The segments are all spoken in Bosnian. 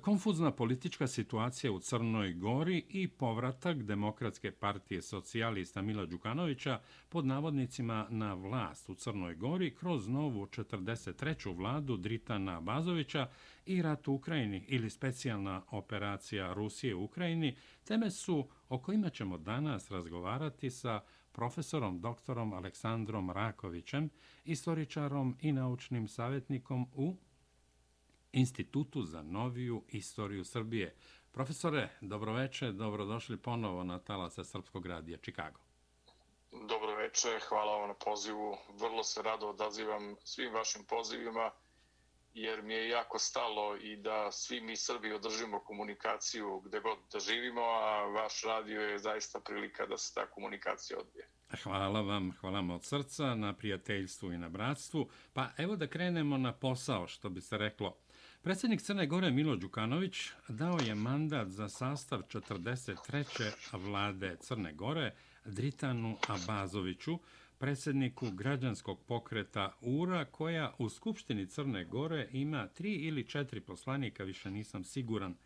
Konfuzna politička situacija u Crnoj Gori i povratak Demokratske partije socijalista Mila Đukanovića pod navodnicima na vlast u Crnoj Gori kroz novu 43. vladu Dritana Bazovića i rat u Ukrajini ili specijalna operacija Rusije u Ukrajini, teme su o kojima ćemo danas razgovarati sa profesorom doktorom Aleksandrom Rakovićem, istoričarom i naučnim savjetnikom u Institutu za noviju istoriju Srbije. Profesore, dobroveče, dobrodošli ponovo na talasa Srpskog radija Čikago. Dobroveče, hvala vam na pozivu. Vrlo se rado odazivam svim vašim pozivima, jer mi je jako stalo i da svi mi Srbi održimo komunikaciju gde god da živimo, a vaš radio je zaista prilika da se ta komunikacija odbije. Hvala vam, hvala vam od srca na prijateljstvu i na bratstvu. Pa evo da krenemo na posao, što bi se reklo. Predsjednik Crne Gore Milo Đukanović dao je mandat za sastav 43. vlade Crne Gore Dritanu Abazoviću, predsjedniku građanskog pokreta URA, koja u Skupštini Crne Gore ima tri ili četiri poslanika, više nisam siguran,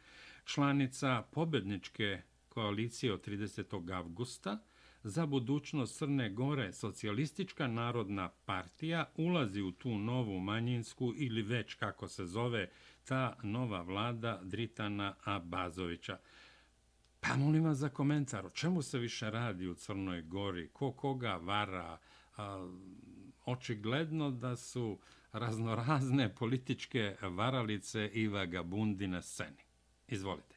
članica pobedničke koalicije od 30. avgusta, za budućnost Crne Gore socijalistička narodna partija ulazi u tu novu manjinsku ili već kako se zove ta nova vlada Dritana Abazovića. Pa molim vas za komentar, o čemu se više radi u Crnoj Gori, ko koga vara, a, očigledno da su raznorazne političke varalice i vagabundi na sceni. Izvolite.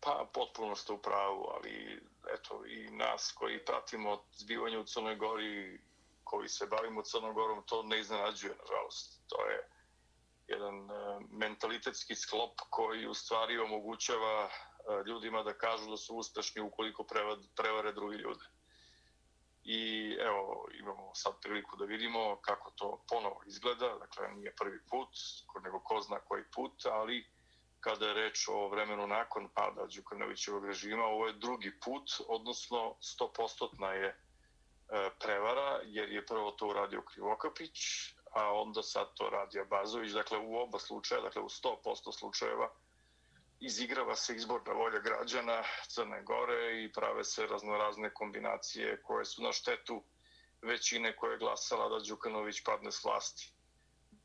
Pa, potpuno ste u pravu, ali eto, i nas koji pratimo zbivanje u Crnoj Gori, koji se bavimo Crnogorom, to ne iznenađuje, nažalost. To je jedan e, mentalitetski sklop koji u stvari omogućava e, ljudima da kažu da su uspešni ukoliko prevare drugi ljude. I evo, imamo sad priliku da vidimo kako to ponovo izgleda. Dakle, nije prvi put, nego ko zna koji put, ali kada je reč o vremenu nakon pada Đukanovićevog režima, ovo je drugi put, odnosno 100% je e, prevara, jer je prvo to uradio Krivokapić, a onda sad to radi Abazović. Dakle, u oba slučaja, dakle u 100% slučajeva, izigrava se izborna volja građana Crne Gore i prave se raznorazne kombinacije koje su na štetu većine koje je glasala da Đukanović padne s vlasti.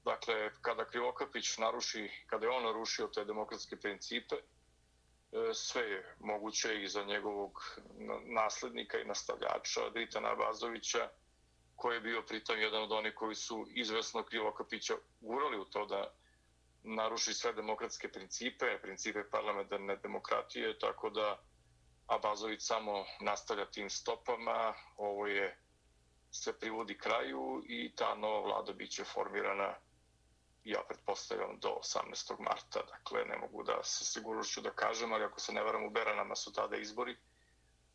Dakle, kada Krivokapić naruši, kada je on narušio te demokratske principe, e, sve je moguće i za njegovog naslednika i nastavljača Dritana Bazovića, koji je bio pritom jedan od onih koji su izvesno Krivokapića gurali u to da naruši sve demokratske principe, principe parlamentarne demokratije, tako da Abazović samo nastavlja tim stopama, ovo je se privodi kraju i ta nova vlada biće formirana ja pretpostavljam do 18. marta, dakle ne mogu da se sigurnošću da kažem, ali ako se ne varam u Beranama su tada izbori,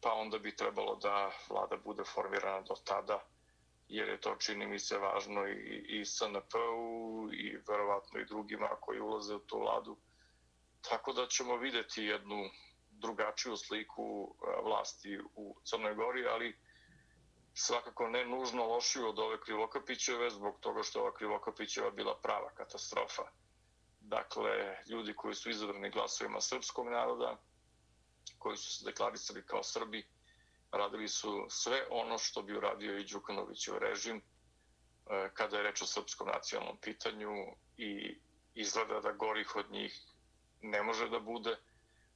pa onda bi trebalo da vlada bude formirana do tada, jer je to čini mi se važno i, i SNP-u i verovatno i drugima koji ulaze u tu vladu. Tako da ćemo videti jednu drugačiju sliku e, vlasti u Crnoj Gori, ali svakako ne nužno lošiju od ove Krivokapićeve, zbog toga što ova Krivokapićeva bila prava katastrofa. Dakle, ljudi koji su izabrani glasovima srpskog naroda, koji su se deklarisali kao Srbi, radili su sve ono što bi uradio i Đukanovićev režim e, kada je reč o srpskom nacionalnom pitanju i izgleda da gorih od njih ne može da bude,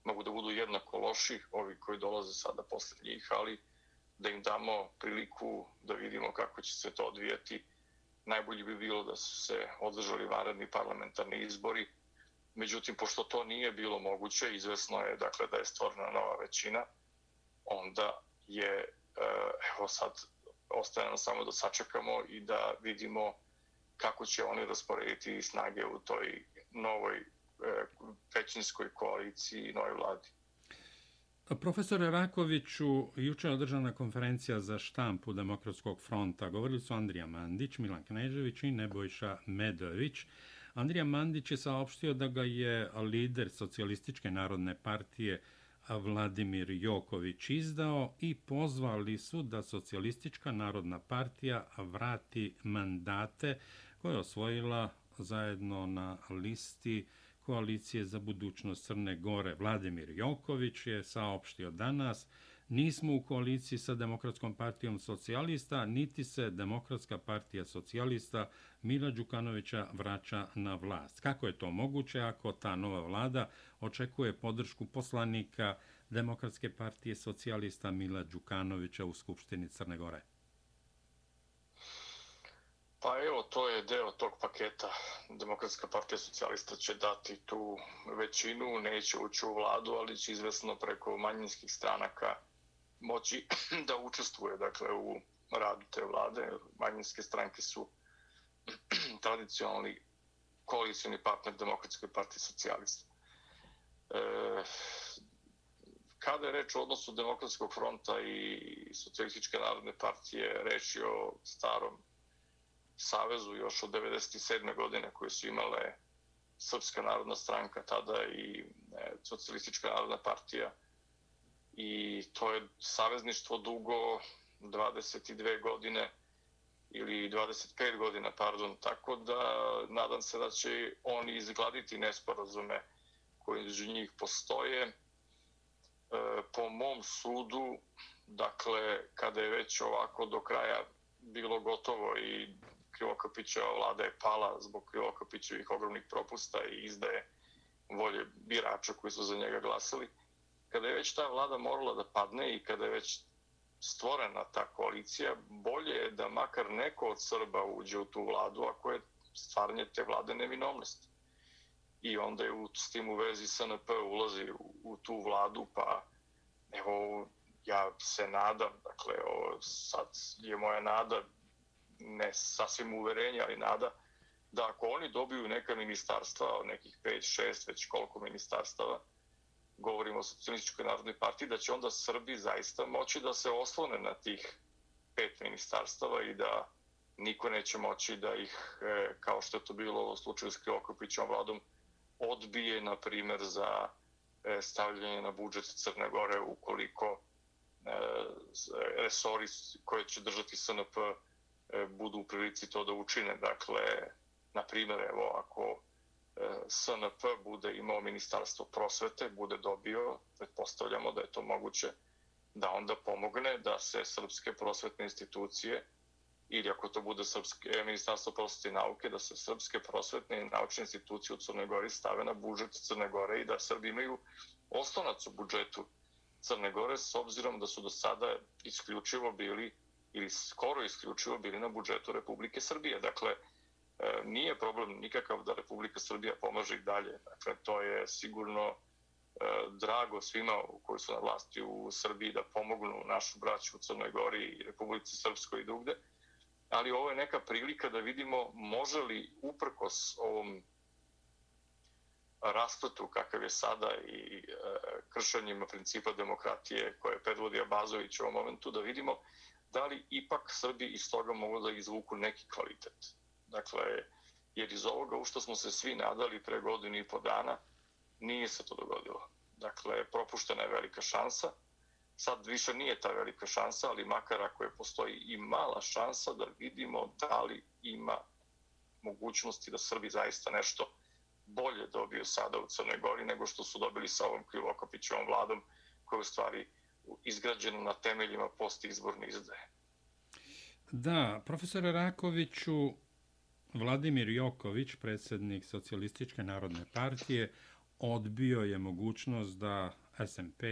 mogu da budu jednako loši, ovi koji dolaze sada posle njih, ali da im damo priliku da vidimo kako će se to odvijati. Najbolje bi bilo da su se održali vanredni parlamentarni izbori. Međutim, pošto to nije bilo moguće, izvesno je dakle, da je stvorena nova većina, onda je, eh, evo sad, ostaje nam samo da sačekamo i da vidimo kako će oni rasporediti snage u toj novoj eh, većinskoj koaliciji i novoj vladi. Profesor Rakoviću, juče je održana konferencija za štampu Demokratskog fronta. Govorili su Andrija Mandić, Milan Knežević i Nebojša Medović. Andrija Mandić je saopštio da ga je lider socijalističke narodne partije Vladimir Joković izdao i pozvali su da socijalistička narodna partija vrati mandate koje je osvojila zajedno na listi koalicije za budućnost Crne Gore. Vladimir Joković je saopštio danas nismo u koaliciji sa Demokratskom partijom socijalista, niti se Demokratska partija socijalista Mila Đukanovića vraća na vlast. Kako je to moguće ako ta nova vlada očekuje podršku poslanika Demokratske partije socijalista Mila Đukanovića u Skupštini Crne Gore? Pa evo, to je deo tog paketa. Demokratska partija socijalista će dati tu većinu, neće ući u vladu, ali će izvesno preko manjinskih stranaka moći da učestvuje dakle, u radu te vlade. Manjinske stranke su tradicionalni koalicijni partner Demokratskoj partije socijalista. E, kada je reč o odnosu Demokratskog fronta i Socialističke narodne partije, reč je o starom savezu još od 97. godine koje su imale Srpska narodna stranka tada i e, Socialistička narodna partija. I to je savezništvo dugo 22 godine ili 25 godina, pardon, tako da nadam se da će oni izgladiti nesporazume koji između njih postoje. E, po mom sudu, dakle, kada je već ovako do kraja bilo gotovo i Krivokapićeva vlada je pala zbog Krivokapićevih ogromnih propusta i izdaje volje birača koji su za njega glasali. Kada je već ta vlada morala da padne i kada je već stvorena ta koalicija, bolje je da makar neko od Srba uđe u tu vladu, ako je stvaranje te vlade nevinovnosti. I onda je u, s tim u vezi SNP ulazi u, u tu vladu, pa evo, ja se nadam, dakle, o, sad je moja nada ne sasvim uverenje, ali nada, da ako oni dobiju neka ministarstva, nekih 5, 6, već koliko ministarstava, govorimo o socijalističkoj narodnoj partiji, da će onda Srbi zaista moći da se oslone na tih pet ministarstava i da niko neće moći da ih, e, kao što je to bilo u slučaju s Krivokopićom vladom, odbije, na primjer, za e, stavljanje na budžet Crne Gore ukoliko e, resori koje će držati SNP budu u prilici to da učine. Dakle, na primjer, evo, ako SNP bude imao ministarstvo prosvete, bude dobio, pretpostavljamo da je to moguće, da onda pomogne da se srpske prosvetne institucije ili ako to bude srpske, e, ministarstvo prosvete i nauke, da se srpske prosvetne i naučne institucije u Crnoj Gori stave na budžet Crne Gore i da Srbi imaju oslonac u budžetu Crne Gore s obzirom da su do sada isključivo bili ili skoro isključivo bili na budžetu Republike Srbije. Dakle, E, nije problem nikakav da Republika Srbija pomaže i dalje. Dakle, to je sigurno e, drago svima koji su na vlasti u Srbiji da pomognu našu braću u Crnoj Gori i Republici Srpskoj i drugde. Ali ovo je neka prilika da vidimo može li uprkos ovom rastotu kakav je sada i e, kršenjima principa demokratije koje predvodi Abazović u ovom momentu, da vidimo da li ipak Srbi iz toga mogu da izvuku neki kvalitet. Dakle, jer iz ovoga u što smo se svi nadali pre godinu i po dana, nije se to dogodilo. Dakle, propuštena je velika šansa. Sad više nije ta velika šansa, ali makar ako je postoji i mala šansa da vidimo da li ima mogućnosti da Srbi zaista nešto bolje dobiju sada u Crnoj Gori nego što su dobili sa ovom Krivokapićevom vladom koja u stvari izgrađena na temeljima postizborne izdaje. Da, profesore Rakoviću, Vladimir Joković, predsjednik Socialističke narodne partije, odbio je mogućnost da SMP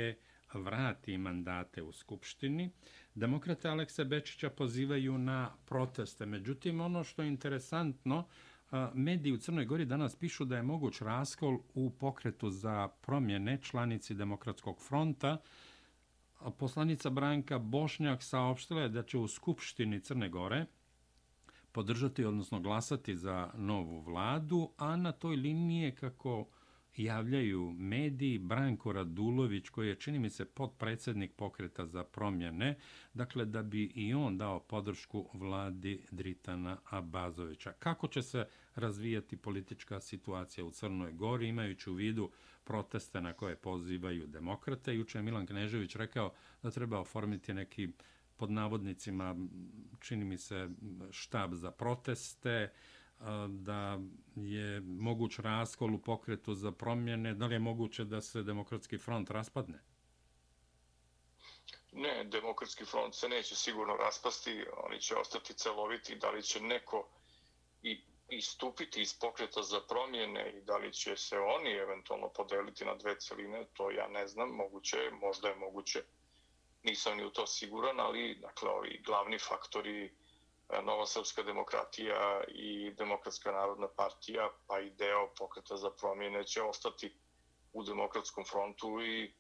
vrati mandate u Skupštini. Demokrate Aleksa Bečića pozivaju na proteste. Međutim, ono što je interesantno, mediji u Crnoj Gori danas pišu da je moguć raskol u pokretu za promjene članici Demokratskog fronta, poslanica Branka Bošnjak saopštila je da će u Skupštini Crne Gore podržati, odnosno glasati za novu vladu, a na toj liniji je kako javljaju mediji Branko Radulović, koji je, čini mi se, podpredsednik pokreta za promjene, dakle, da bi i on dao podršku vladi Dritana Abazovića. Kako će se razvijati politička situacija u Crnoj Gori, imajući u vidu proteste na koje pozivaju demokrate. Juče je Milan Knežević rekao da treba oformiti neki pod navodnicima, čini mi se, štab za proteste, da je moguć raskol u pokretu za promjene, da li je moguće da se demokratski front raspadne? Ne, demokratski front se neće sigurno raspasti, oni će ostati celoviti, da li će neko i istupiti iz pokreta za promjene i da li će se oni eventualno podeliti na dve celine, to ja ne znam, moguće je, možda je moguće, nisam ni u to siguran, ali dakle, ovi glavni faktori e, Nova Srpska demokratija i Demokratska narodna partija, pa i deo pokreta za promjene će ostati u demokratskom frontu i e,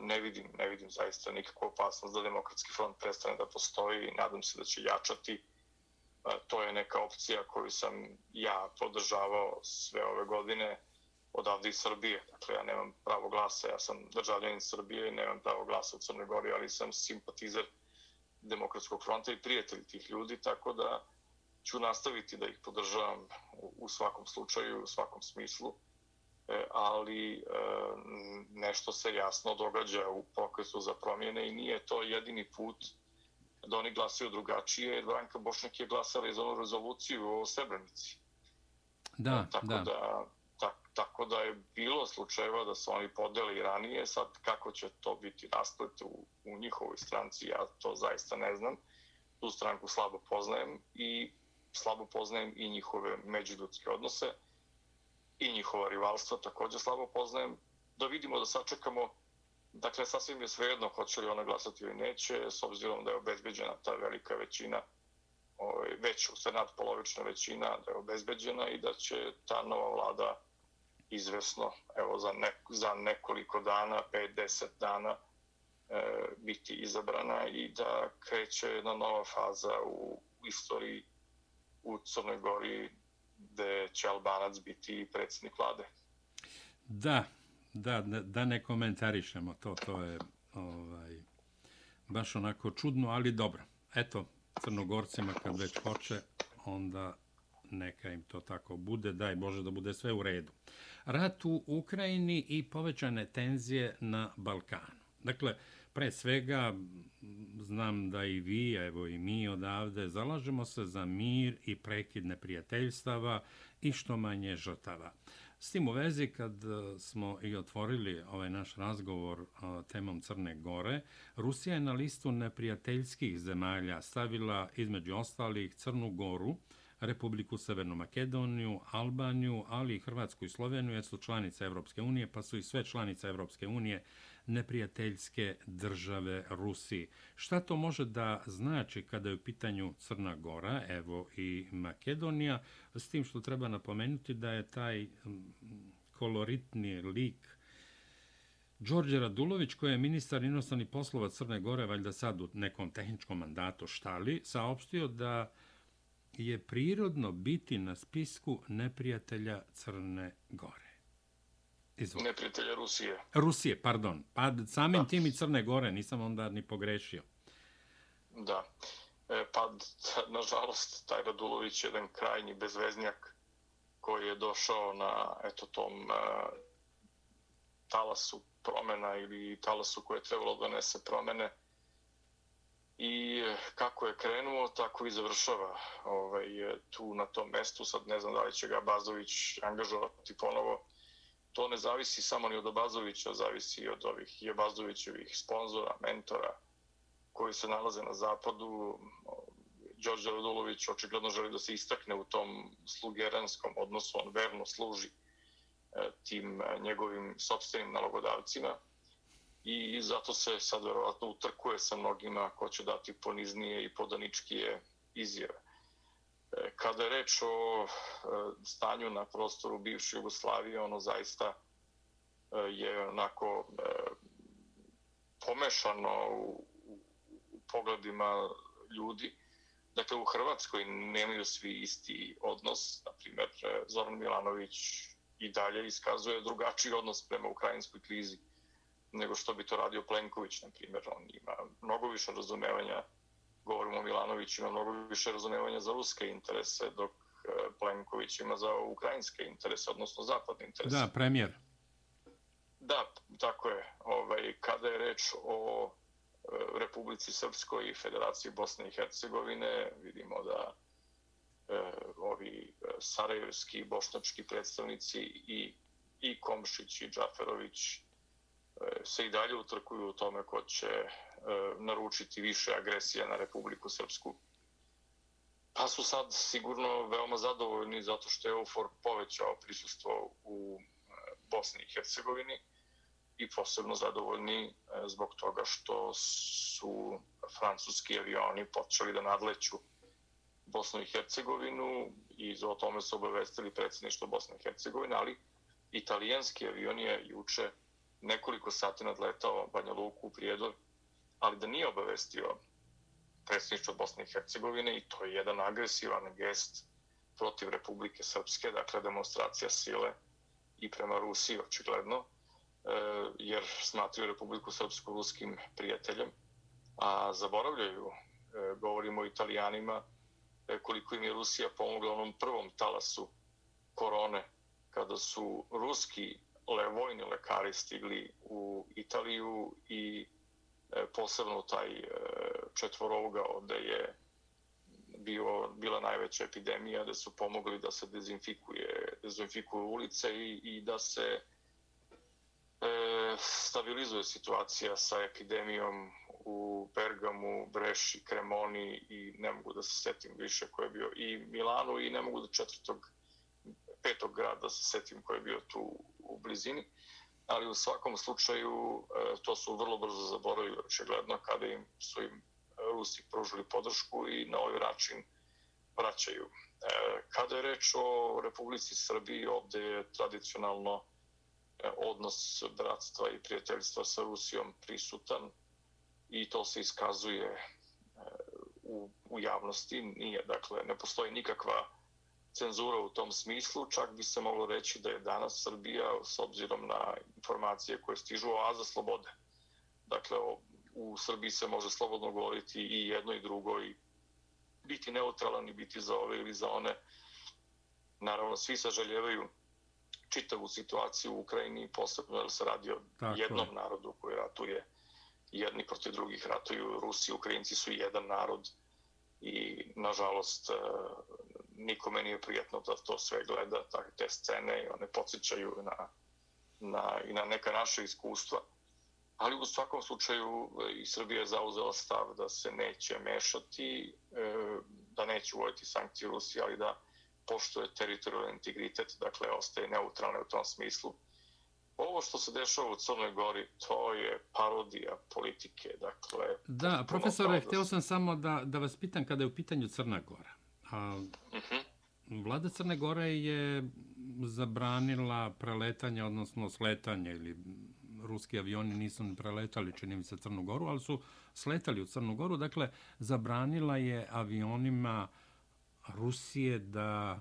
ne vidim, ne vidim zaista nikakvu opasnost da demokratski front prestane da postoji. Nadam se da će jačati e, to je neka opcija koju sam ja podržavao sve ove godine odavde iz Srbije. Dakle, ja nemam pravo glasa, ja sam državljanin Srbije i nemam pravo glasa u Crnoj Gori, ali sam simpatizer Demokratskog fronta i prijatelj tih ljudi, tako da ću nastaviti da ih podržavam u svakom slučaju, u svakom smislu. E, ali e, nešto se jasno događa u pokretu za promjene i nije to jedini put da oni glasaju drugačije, jer Branka Bošnjak je glasala za onu rezoluciju o Srebrenici. Da, tako da. da tak, tako da je bilo slučajeva da su oni podeli ranije, sad kako će to biti rasplet u, u njihovoj stranci, ja to zaista ne znam. Tu stranku slabo poznajem i slabo poznajem i njihove međudutske odnose i njihova rivalstva također slabo poznajem. Da vidimo, da sačekamo Dakle, sasvim je svejedno hoće li ona glasati ili neće, s obzirom da je obezbeđena ta velika većina, ovaj, već u senat polovična većina da je obezbeđena i da će ta nova vlada izvesno, evo za, ne, za nekoliko dana, 5-10 dana, e, biti izabrana i da kreće jedna nova faza u istoriji u Crnoj Gori gde će Albanac biti predsjednik vlade. Da, Da, da ne komentarišemo to, to je ovaj, baš onako čudno, ali dobro. Eto, crnogorcima kad već hoće, onda neka im to tako bude, daj Bože da bude sve u redu. Rat u Ukrajini i povećane tenzije na Balkanu. Dakle, pre svega, znam da i vi, evo i mi odavde, zalažemo se za mir i prekid neprijateljstava i što manje žrtava. S tim u vezi, kad e, smo i otvorili ovaj naš razgovor e, temom Crne Gore, Rusija je na listu neprijateljskih zemalja stavila između ostalih Crnu Goru, Republiku Severnu Makedoniju, Albaniju, ali i Hrvatsku i Sloveniju, jer su članice Evropske unije, pa su i sve članice Evropske unije neprijateljske države Rusiji. Šta to može da znači kada je u pitanju Crna Gora, evo i Makedonija, s tim što treba napomenuti da je taj koloritni lik Đorđe Radulović, koji je ministar inostranih poslova Crne Gore, valjda sad u nekom tehničkom mandatu štali, saopštio da je prirodno biti na spisku neprijatelja Crne Gore. Izvod. Neprijatelja Rusije. Rusije, pardon. Pa samim da. tim i Crne Gore, nisam onda ni pogrešio. Da. E, pa, nažalost, taj Radulović je jedan krajnji bezveznjak koji je došao na eto, tom uh, talasu promena ili talasu koje je trebalo da nese promene i eh, kako je krenuo, tako i završava ovaj, eh, tu na tom mestu. Sad ne znam da li će ga Bazović angažovati ponovo. To ne zavisi samo ni od Bazovića, zavisi od ovih Bazovićevih sponzora, mentora koji se nalaze na zapadu. Đorđe Radulović očigledno želi da se istakne u tom slugeranskom odnosu, on verno služi eh, tim njegovim sobstvenim nalogodavcima i zato se sad verovatno utrkuje sa mnogima ko će dati poniznije i podaničkije izjave. E, kada je reč o e, stanju na prostoru bivše Jugoslavije, ono zaista e, je onako pomešano u, u pogledima ljudi. Dakle, u Hrvatskoj nemaju svi isti odnos. Naprimjer, Zoran Milanović i dalje iskazuje drugačiji odnos prema ukrajinskoj krizi nego što bi to radio Plenković, na primjer. On ima mnogo više razumevanja, govorimo o Milanoviću, ima mnogo više razumevanja za ruske interese, dok e, Plenković ima za ukrajinske interese, odnosno zapadne interese. Da, premijer. Da, tako je. Ovaj, kada je reč o e, Republici Srpskoj i Federaciji Bosne i Hercegovine, vidimo da ovi sarajevski, bošnački predstavnici i, i Komšić i Džaferović se i dalje utrkuju u tome ko će e, naručiti više agresija na Republiku Srpsku. Pa su sad sigurno veoma zadovoljni zato što je EUFOR povećao prisustvo u e, Bosni i Hercegovini i posebno zadovoljni e, zbog toga što su francuski avioni počeli da nadleću Bosnu i Hercegovinu i o tome su obavestili predsjedništvo Bosne i Hercegovine, ali italijanski avion je juče nekoliko sati nadletao Banja Luku u Prijedor, ali da nije obavestio predsjedništvo Bosne i Hercegovine i to je jedan agresivan gest protiv Republike Srpske, dakle demonstracija sile i prema Rusiji očigledno, e, jer smatruju Republiku Srpsku ruskim prijateljem, a zaboravljaju, e, govorimo o italijanima, e, koliko im je Rusija pomogla onom prvom talasu korone, kada su ruski le, vojni lekari stigli u Italiju i e, posebno taj e, četvorougao da je bio, bila najveća epidemija, da su pomogli da se dezinfikuje, dezinfikuju ulice i, i da se e, stabilizuje situacija sa epidemijom u Bergamu, Breši, Kremoni i ne mogu da se setim više ko je bio i Milanu i ne mogu da četvrtog, petog grada se setim ko je bio tu u blizini. Ali u svakom slučaju e, to su vrlo brzo zaboravili očigledno kada im su im e, Rusi pružili podršku i na ovaj način vraćaju. E, kada je reč o Republici Srbiji, ovde je tradicionalno odnos bratstva i prijateljstva sa Rusijom prisutan i to se iskazuje u, u javnosti. Nije, dakle, ne postoji nikakva cenzura u tom smislu, čak bi se moglo reći da je danas Srbija, s obzirom na informacije koje stižu, oaza slobode. Dakle, u Srbiji se može slobodno govoriti i jedno i drugo i biti neutralan i biti za ove ili za one. Naravno, svi sažaljevaju čitavu situaciju u Ukrajini, posebno jer se radi o Tako. jednom narodu koji ratuje jedni protiv drugih ratuju. Rusi i Ukrajinci su jedan narod i, nažalost, nikome nije prijetno da to sve gleda, te scene i one podsjećaju na, na, i na neka naša iskustva ali u svakom slučaju e, i Srbija je zauzela stav da se neće mešati, e, da neće uvojiti sankcije Rusije, ali da poštoje teritorijalni integritet, dakle, ostaje neutralne u tom smislu. Ovo što se dešava u Crnoj Gori, to je parodija politike, dakle... Da, profesore, htio sam samo da, da vas pitam kada je u pitanju Crna Gora. A, uh mhm. -huh. Vlada Crne Gore je zabranila preletanje, odnosno sletanje ili ruski avioni nisu ni preletali, čini mi se, Crnu Goru, ali su sletali u Crnu Goru. Dakle, zabranila je avionima Rusije da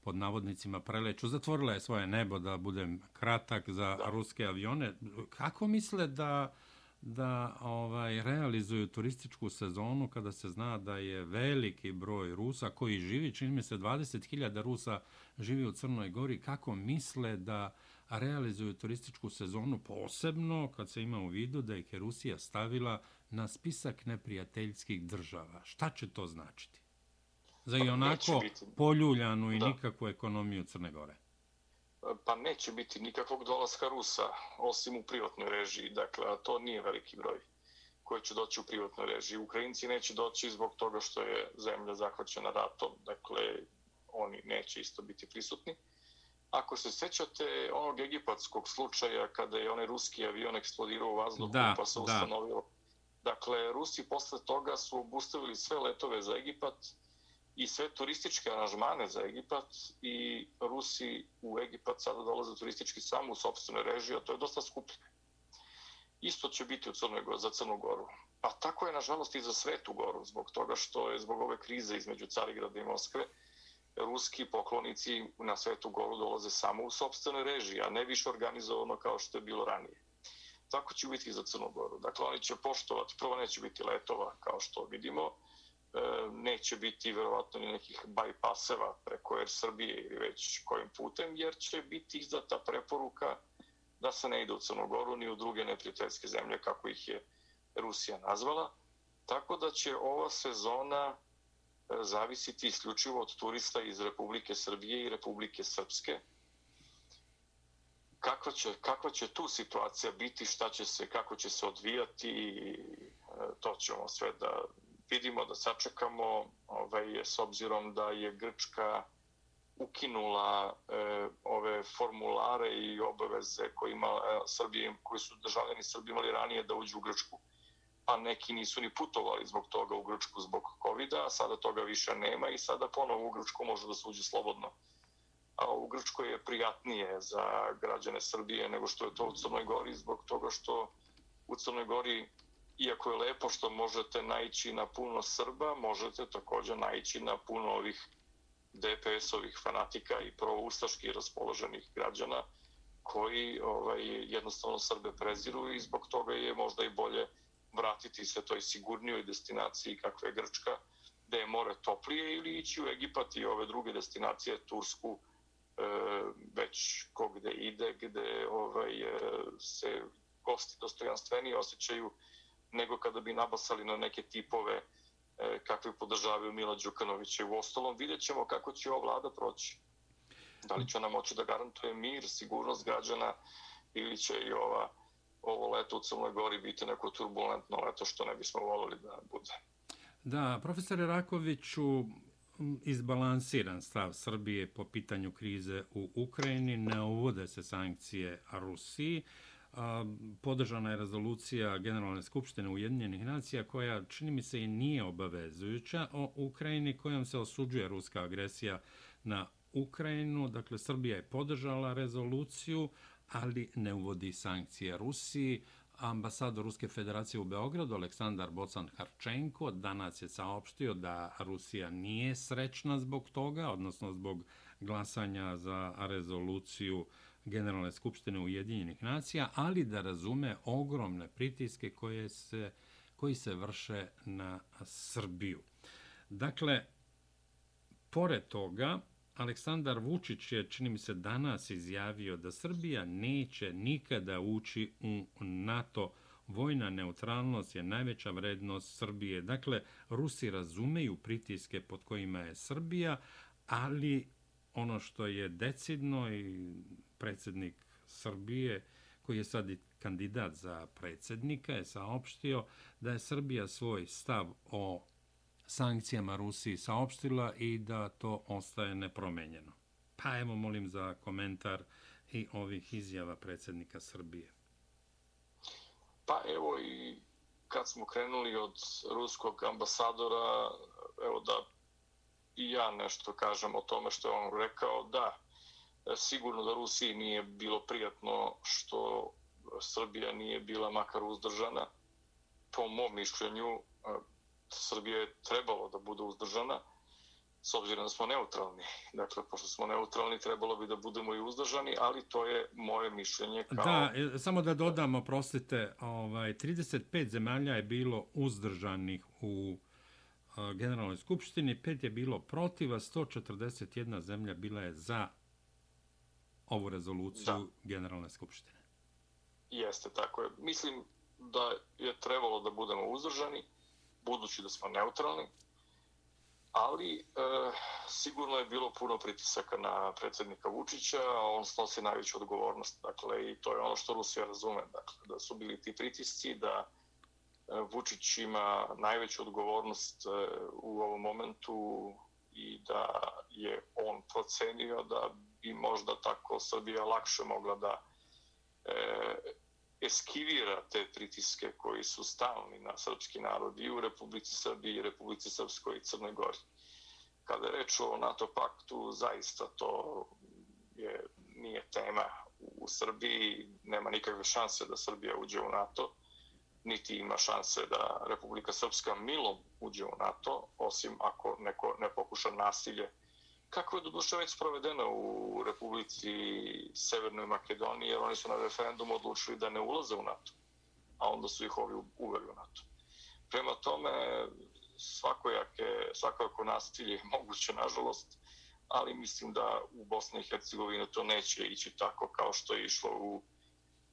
pod navodnicima preleću. Zatvorila je svoje nebo, da budem kratak, za da. ruske avione. Kako misle da da ovaj realizuju turističku sezonu kada se zna da je veliki broj Rusa koji živi, čini mi se 20.000 Rusa živi u Crnoj Gori, kako misle da realizuju turističku sezonu posebno kad se ima u vidu da je Rusija stavila na spisak neprijateljskih država. Šta će to značiti? Za pa i onako poljuljanu i nikakvu ekonomiju Crne Gore. Pa neće biti nikakvog dolaska Rusa, osim u privatnoj režiji. Dakle, a to nije veliki broj koji će doći u privatnoj režiji. Ukrajinci neće doći zbog toga što je zemlja zahvaćena ratom. Dakle, oni neće isto biti prisutni. Ako se sećate onog egipatskog slučaja kada je onaj ruski avion eksplodirao u vazduhu da, pa se ustanovilo. Dakle, Rusi posle toga su obustavili sve letove za Egipat i sve turističke aranžmane za Egipat i Rusi u Egipat sada dolaze turistički samo u sobstvenoj režiji, a to je dosta skuplje. Isto će biti u Crnoj Goru, za Crnu Goru. Pa tako je, nažalost, i za Svetu Goru, zbog toga što je zbog ove krize između Carigrada i Moskve, ruski poklonici na Svetu Goru dolaze samo u sobstvenoj režiji, a ne više organizovano kao što je bilo ranije. Tako će biti i za Crnu Goru. Dakle, oni će poštovati, prvo neće biti letova, kao što vidimo, E, neće biti verovatno ni nekih bajpaseva preko Air Srbije ili već kojim putem, jer će biti izdata preporuka da se ne ide u Crnu Goru ni u druge neprijateljske zemlje, kako ih je Rusija nazvala. Tako da će ova sezona e, zavisiti isključivo od turista iz Republike Srbije i Republike Srpske. Kakva će, kakva će tu situacija biti, šta će se, kako će se odvijati, e, to ćemo sve da vidimo, da sačekamo, ovaj, s obzirom da je Grčka ukinula e, ove formulare i obaveze koje ima e, Srbije, koji su državljani Srbije imali ranije da uđu u Grčku. Pa neki nisu ni putovali zbog toga u Grčku zbog covid a sada toga više nema i sada ponovo u Grčku može da se uđe slobodno. A u Grčkoj je prijatnije za građane Srbije nego što je to u Crnoj Gori zbog toga što u Crnoj Gori iako je lepo što možete naići na puno Srba, možete također naići na puno ovih DPS-ovih fanatika i proustaški raspoloženih građana koji ovaj, jednostavno Srbe preziru i zbog toga je možda i bolje vratiti se toj sigurnijoj destinaciji kakva je Grčka, gde je more toplije ili ići u Egipat i ove druge destinacije, Tursku, e, već ko gde ide, gde ovaj, e, se gosti dostojanstvenije osjećaju nego kada bi nabasali na neke tipove kakvi kakve podržavaju Mila Đukanovića. U ostalom vidjet ćemo kako će ova vlada proći. Da li će ona moći da garantuje mir, sigurnost građana ili će i ova, ovo leto u Crnoj Gori biti neko turbulentno leto što ne bismo volili da bude. Da, profesore Rakoviću, izbalansiran stav Srbije po pitanju krize u Ukrajini, ne uvode se sankcije Rusiji podržana je rezolucija Generalne skupštine Ujedinjenih nacija koja, čini mi se, i nije obavezujuća o Ukrajini kojom se osuđuje ruska agresija na Ukrajinu. Dakle, Srbija je podržala rezoluciju, ali ne uvodi sankcije Rusiji. Ambasador Ruske federacije u Beogradu, Aleksandar Bocan Harčenko, danas je saopštio da Rusija nije srećna zbog toga, odnosno zbog glasanja za rezoluciju uh, Generalne skupštine Ujedinjenih nacija, ali da razume ogromne pritiske koje se, koji se vrše na Srbiju. Dakle, pored toga, Aleksandar Vučić je, čini mi se, danas izjavio da Srbija neće nikada ući u NATO. Vojna neutralnost je najveća vrednost Srbije. Dakle, Rusi razumeju pritiske pod kojima je Srbija, ali ono što je decidno i predsjednik Srbije, koji je sad i kandidat za predsjednika, je saopštio da je Srbija svoj stav o sankcijama Rusiji saopštila i da to ostaje nepromenjeno. Pa evo molim za komentar i ovih izjava predsjednika Srbije. Pa evo i kad smo krenuli od ruskog ambasadora, evo da i ja nešto kažem o tome što je on rekao, da, sigurno da Rusiji nije bilo prijatno što Srbija nije bila makar uzdržana. Po mom mišljenju, e, Srbija je trebalo da bude uzdržana, s obzirom da smo neutralni. Dakle, pošto smo neutralni, trebalo bi da budemo i uzdržani, ali to je moje mišljenje. Kao... Da, e, samo da dodamo, prostite, ovaj, 35 zemalja je bilo uzdržanih u e, Generalnoj skupštini, pet je bilo protiva, 141 zemlja bila je za ovu rezoluciju da. Generalne skupštine. Jeste, tako je. Mislim da je trebalo da budemo uzdržani, budući da smo neutralni, ali e, sigurno je bilo puno pritisaka na predsjednika Vučića, a on snosi najveću odgovornost. Dakle, i to je ono što Rusija razume. Dakle, da su bili ti pritisci, da e, Vučić ima najveću odgovornost e, u ovom momentu i da je on procenio da bi možda tako Srbija lakše mogla da e, eskivira te pritiske koji su stalni na srpski narod i u Republici Srbiji i Republici Srpskoj i Crnoj Gori. Kada je reč o NATO paktu, zaista to je, nije tema u Srbiji, nema nikakve šanse da Srbija uđe u NATO, niti ima šanse da Republika Srpska milom uđe u NATO, osim ako neko ne pokuša nasilje kako je doduše već sprovedeno u Republici Severnoj Makedoniji, jer oni su na referendumu odlučili da ne ulaze u NATO, a onda su ih ovi uveli u NATO. Prema tome, svakojake, svakojako nasilje je moguće, nažalost, ali mislim da u Bosni i Hercegovini to neće ići tako kao što je išlo u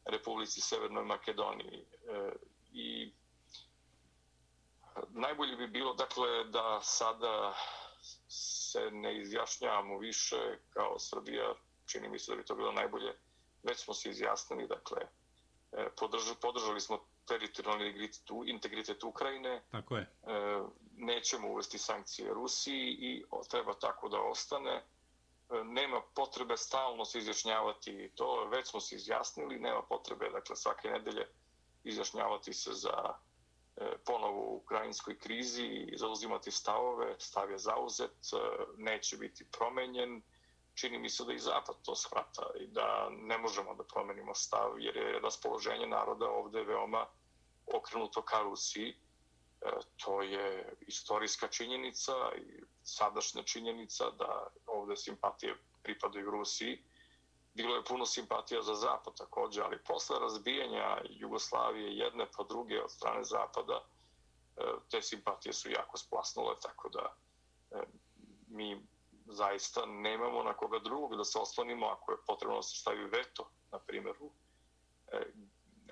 Republici Severnoj Makedoniji. E, I najbolje bi bilo dakle da sada se ne izjašnjavamo više kao Srbija, čini mi se da bi to bilo najbolje, već smo se izjasnili, dakle, e, podržali, podržali smo teritorijalni integritet Ukrajine. Tako je. E, nećemo uvesti sankcije Rusiji i treba tako da ostane. E, nema potrebe stalno se izjašnjavati to, već smo se izjasnili, nema potrebe, dakle, svake nedelje izjašnjavati se za e, ponovo u ukrajinskoj krizi i zauzimati stavove, stav je zauzet, e, neće biti promenjen. Čini mi se da i Zapad to shvata i da ne možemo da promenimo stav jer je raspoloženje naroda ovde veoma okrenuto ka Rusiji. E, to je istorijska činjenica i sadašnja činjenica da ovde simpatije pripadaju Rusiji. Bilo je puno simpatija za Zapad također, ali posle razbijanja Jugoslavije jedne po druge od strane Zapada, e, te simpatije su jako splasnule, tako da e, mi zaista nemamo na koga drugog da se oslonimo ako je potrebno da se stavi veto, na primjer, u, e,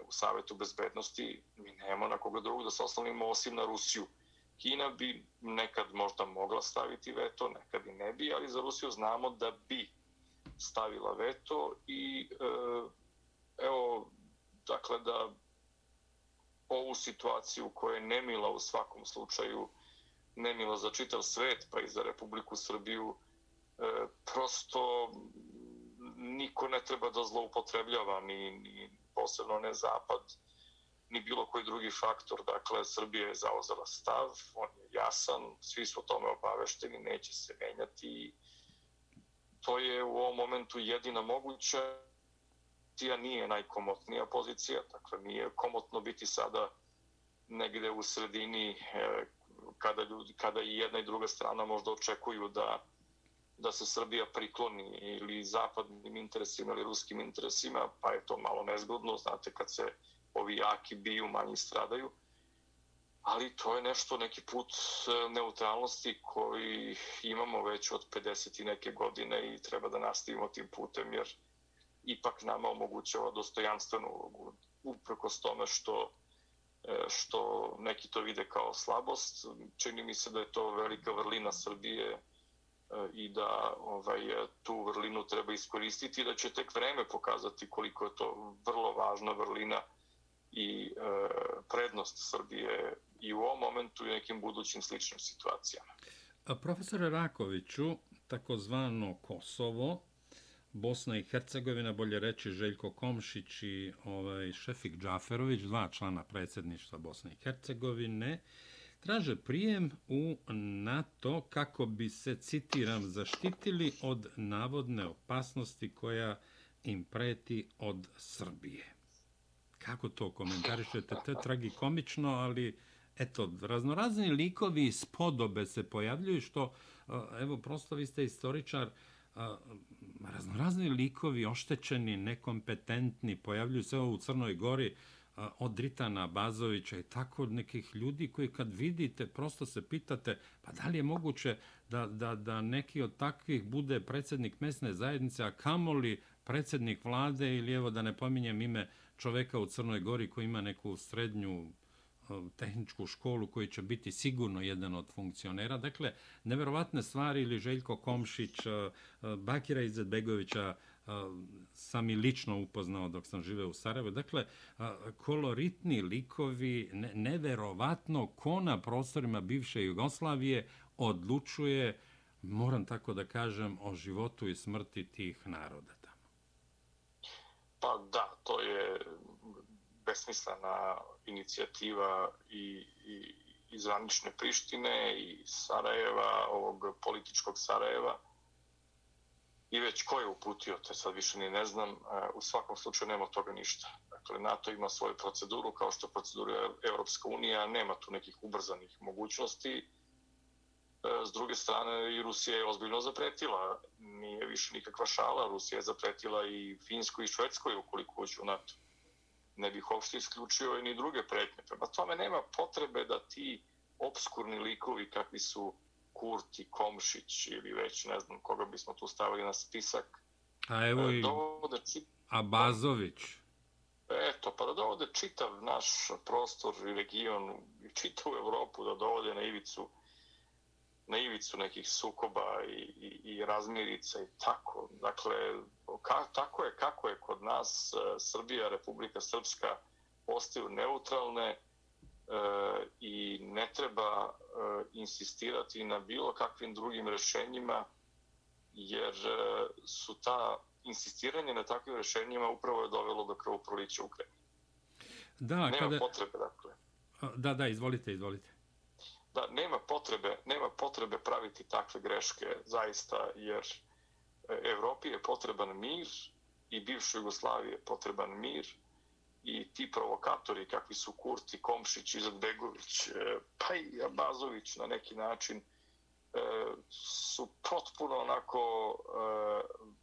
u Savetu bezbednosti, mi nemamo na koga drugog da se oslonimo osim na Rusiju. Kina bi nekad možda mogla staviti veto, nekad i ne bi, ali za Rusiju znamo da bi stavila veto i e, evo, dakle, da ovu situaciju koja je nemila u svakom slučaju, nemila za čitav svet, pa i za Republiku Srbiju, e, prosto niko ne treba da zloupotrebljava, ni, ni posebno ne Zapad, ni bilo koji drugi faktor. Dakle, Srbija je zauzela stav, on je jasan, svi su o tome obavešteni, neće se menjati. To je u ovom momentu jedina moguća pozicija nije najkomotnija pozicija, dakle nije komotno biti sada negde u sredini e, kada, ljudi, kada i jedna i druga strana možda očekuju da, da se Srbija prikloni ili zapadnim interesima ili ruskim interesima, pa je to malo nezgodno, znate, kad se ovi jaki biju, manji stradaju. Ali to je nešto, neki put e, neutralnosti koji imamo već od 50 i neke godine i treba da nastavimo tim putem, jer ipak nama omogućava dostojanstvenu ulogu. Uprkos tome što e, što neki to vide kao slabost. Čini mi se da je to velika vrlina Srbije e, i da ovaj tu vrlinu treba iskoristiti i da će tek vreme pokazati koliko je to vrlo važna vrlina i e, prednost Srbije i u ovom momentu i nekim budućim sličnim situacijama. Profesore Rakoviću, takozvano Kosovo, Bosna i Hercegovina, bolje reći Željko Komšić i ovaj, Šefik Džaferović, dva člana predsjedništva Bosne i Hercegovine, traže prijem u NATO kako bi se, citiram, zaštitili od navodne opasnosti koja im preti od Srbije. Kako to komentarišete? To je tragikomično, ali eto, raznorazni likovi iz podobe se pojavljuju, što, evo, prosto vi ste istoričar, raznorazni likovi, oštećeni, nekompetentni, pojavljuju se u Crnoj Gori od Ritana Bazovića i tako od nekih ljudi koji kad vidite, prosto se pitate, pa da li je moguće da, da, da neki od takvih bude predsjednik mesne zajednice, a kamoli predsjednik vlade ili evo da ne pominjem ime čoveka u Crnoj Gori koji ima neku srednju tehničku školu koji će biti sigurno jedan od funkcionera. Dakle, neverovatne stvari ili Željko Komšić, e, e, Bakira Izetbegovića e, sam i lično upoznao dok sam živeo u Sarajevu. Dakle, koloritni likovi, neverovatno ko na prostorima bivše Jugoslavije odlučuje, moram tako da kažem, o životu i smrti tih naroda tamo. Pa da, to je besmislena inicijativa i, i iz Ranične Prištine i Sarajeva, ovog političkog Sarajeva. I već ko je uputio, te sad više ni ne znam, e, u svakom slučaju nema toga ništa. Dakle, NATO ima svoju proceduru, kao što procedura Evropska unija, nema tu nekih ubrzanih mogućnosti. E, s druge strane, i Rusija je ozbiljno zapretila. Nije više nikakva šala. Rusija je zapretila i Finskoj i Švedskoj ukoliko uđu u NATO ne bih uopšte isključio i ni druge pretnje. Prema tome nema potrebe da ti obskurni likovi kakvi su Kurti, Komšić ili već ne znam koga bismo tu stavili na spisak. A evo e, i dovode... A Bazović? Eto, pa da dovode čitav naš prostor i region i čitavu Evropu da dovode na ivicu na ivicu nekih sukoba i, i, i razmirica i tako. Dakle, ka, tako je kako je kod nas e, Srbija, Republika Srpska ostaju neutralne e, i ne treba e, insistirati na bilo kakvim drugim rešenjima jer e, su ta insistiranje na takvim rešenjima upravo je dovelo do krvoprolića u Ukrajini. Da, nema kada... potrebe, dakle. Da, da, izvolite, izvolite. Da, nema potrebe, nema potrebe praviti takve greške, zaista, jer e, Evropi je potreban mir i bivšoj Jugoslaviji je potreban mir i ti provokatori kakvi su Kurti, Komšić, Izetbegović, e, pa i Abazović na neki način, e, su potpuno onako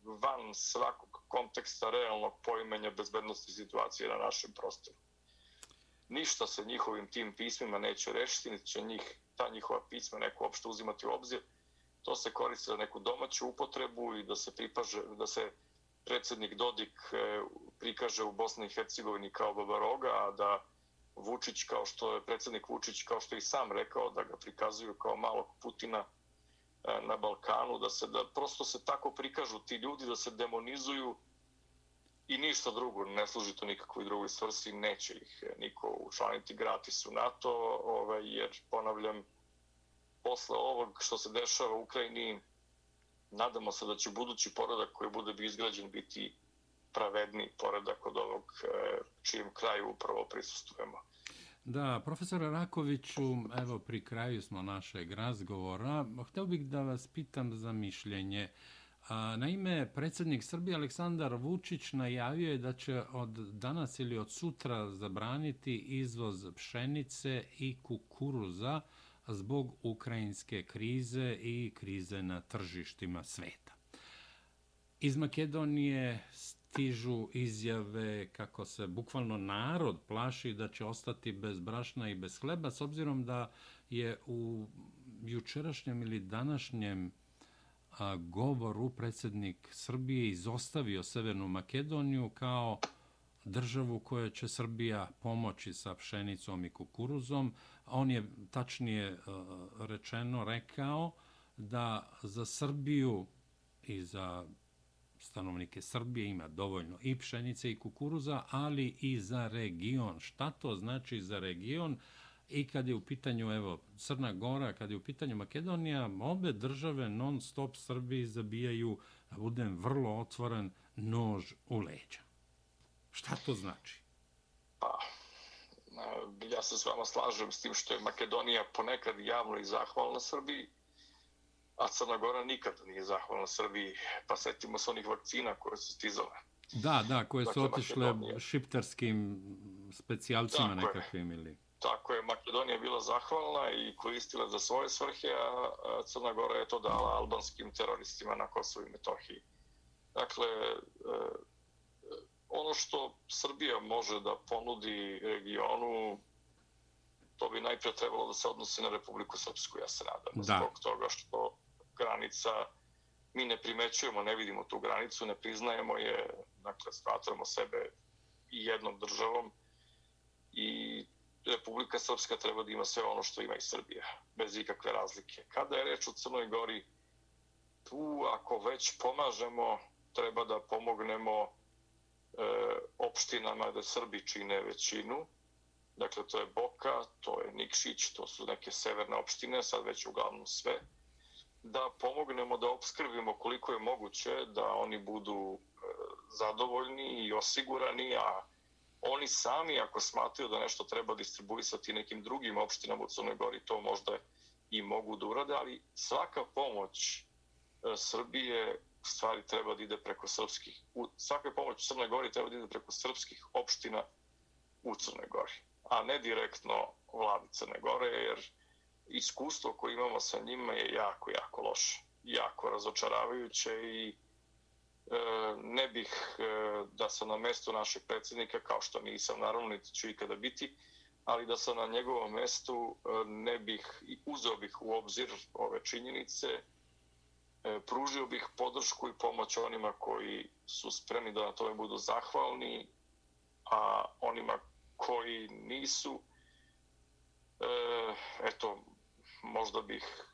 van svakog konteksta realnog poimanja bezbednosti situacije na našem prostoru. Ništa se njihovim tim pismima neće rešiti, niti će njih, ta njihova pisma neko uopšte uzimati u obzir. To se koristi za neku domaću upotrebu i da se pripaže, da se predsjednik Dodik e, prikaže u Bosni i Hercegovini kao babaroga, a da Vučić, kao što je predsjednik Vučić, kao što je i sam rekao, da ga prikazuju kao malog Putina, E, na Balkanu, da se da prosto se tako prikažu ti ljudi da se demonizuju i ništa drugo, ne služi to nikakvoj drugoj svrsi, neće ih eh, niko učlaniti gratis u NATO, ovaj, jer ponavljam, posle ovog što se dešava u Ukrajini, nadamo se da će budući poredak koji bude bi izgrađen biti pravedni poredak od ovog eh, čijem kraju upravo prisustujemo. Da, profesor Rakoviću, evo pri kraju smo našeg razgovora. Hteo bih da vas pitam za mišljenje. Naime, predsjednik Srbije Aleksandar Vučić najavio je da će od danas ili od sutra zabraniti izvoz pšenice i kukuruza zbog ukrajinske krize i krize na tržištima sveta. Iz Makedonije stižu izjave kako se bukvalno narod plaši da će ostati bez brašna i bez hleba, s obzirom da je u jučerašnjem ili današnjem govoru predsjednik Srbije izostavio Severnu Makedoniju kao državu koja će Srbija pomoći sa pšenicom i kukuruzom. On je tačnije e, rečeno rekao da za Srbiju i za stanovnike Srbije ima dovoljno i pšenice i kukuruza, ali i za region. Šta to znači za region? I kad je u pitanju evo Crna Gora, kad je u pitanju Makedonija, obe države non stop Srbiji zabijaju, da budem vrlo otvoren, nož u leđa. Šta to znači? Pa, ja se s vama slažem s tim što je Makedonija ponekad javno i zahvalna Srbiji, a Crna Gora nikad nije zahvalna Srbiji. Pa setimo se onih vakcina koje su stizale. Da, da, koje su dakle, otišle Makedonija. šiptarskim specijalcima tako nekakvim ili... Tako je, Makedonija je bila zahvalna i koristila za svoje svrhe, a Crna Gora je to dala albanskim teroristima na Kosovo i Metohiji. Dakle, e, ono što Srbija može da ponudi regionu, to bi najprije trebalo da se odnosi na Republiku Srpsku, ja se nadam. Da. Zbog toga što granica mi ne primećujemo, ne vidimo tu granicu, ne priznajemo je, dakle, smatramo sebe i jednom državom i Republika Srpska treba da ima sve ono što ima i Srbija, bez ikakve razlike. Kada je reč o Crnoj Gori, tu ako već pomažemo, treba da pomognemo e, opštinama da Srbi čine većinu. Dakle, to je Boka, to je Nikšić, to su neke severne opštine, sad već uglavnom sve da pomognemo da obskrbimo koliko je moguće da oni budu e, zadovoljni i osigurani, a oni sami ako smatruju da nešto treba distribuisati nekim drugim opštinama u Crnoj Gori, to možda i mogu da urade, ali svaka pomoć e, Srbije stvari treba da ide preko srpskih, svaka pomoć Crnoj Gori treba da ide preko srpskih opština u Crnoj Gori, a ne direktno vladi Crne Gore, jer iskustvo koje imamo sa njima je jako, jako loše. Jako razočaravajuće i E, ne bih e, da sam na mestu našeg predsjednika, kao što nisam, naravno, niti ću ikada biti, ali da sam na njegovom mestu e, ne bih, uzeo bih u obzir ove činjenice, pružio bih podršku i pomoć onima koji su spremni da na tome budu zahvalni, a onima koji nisu, eto, možda bih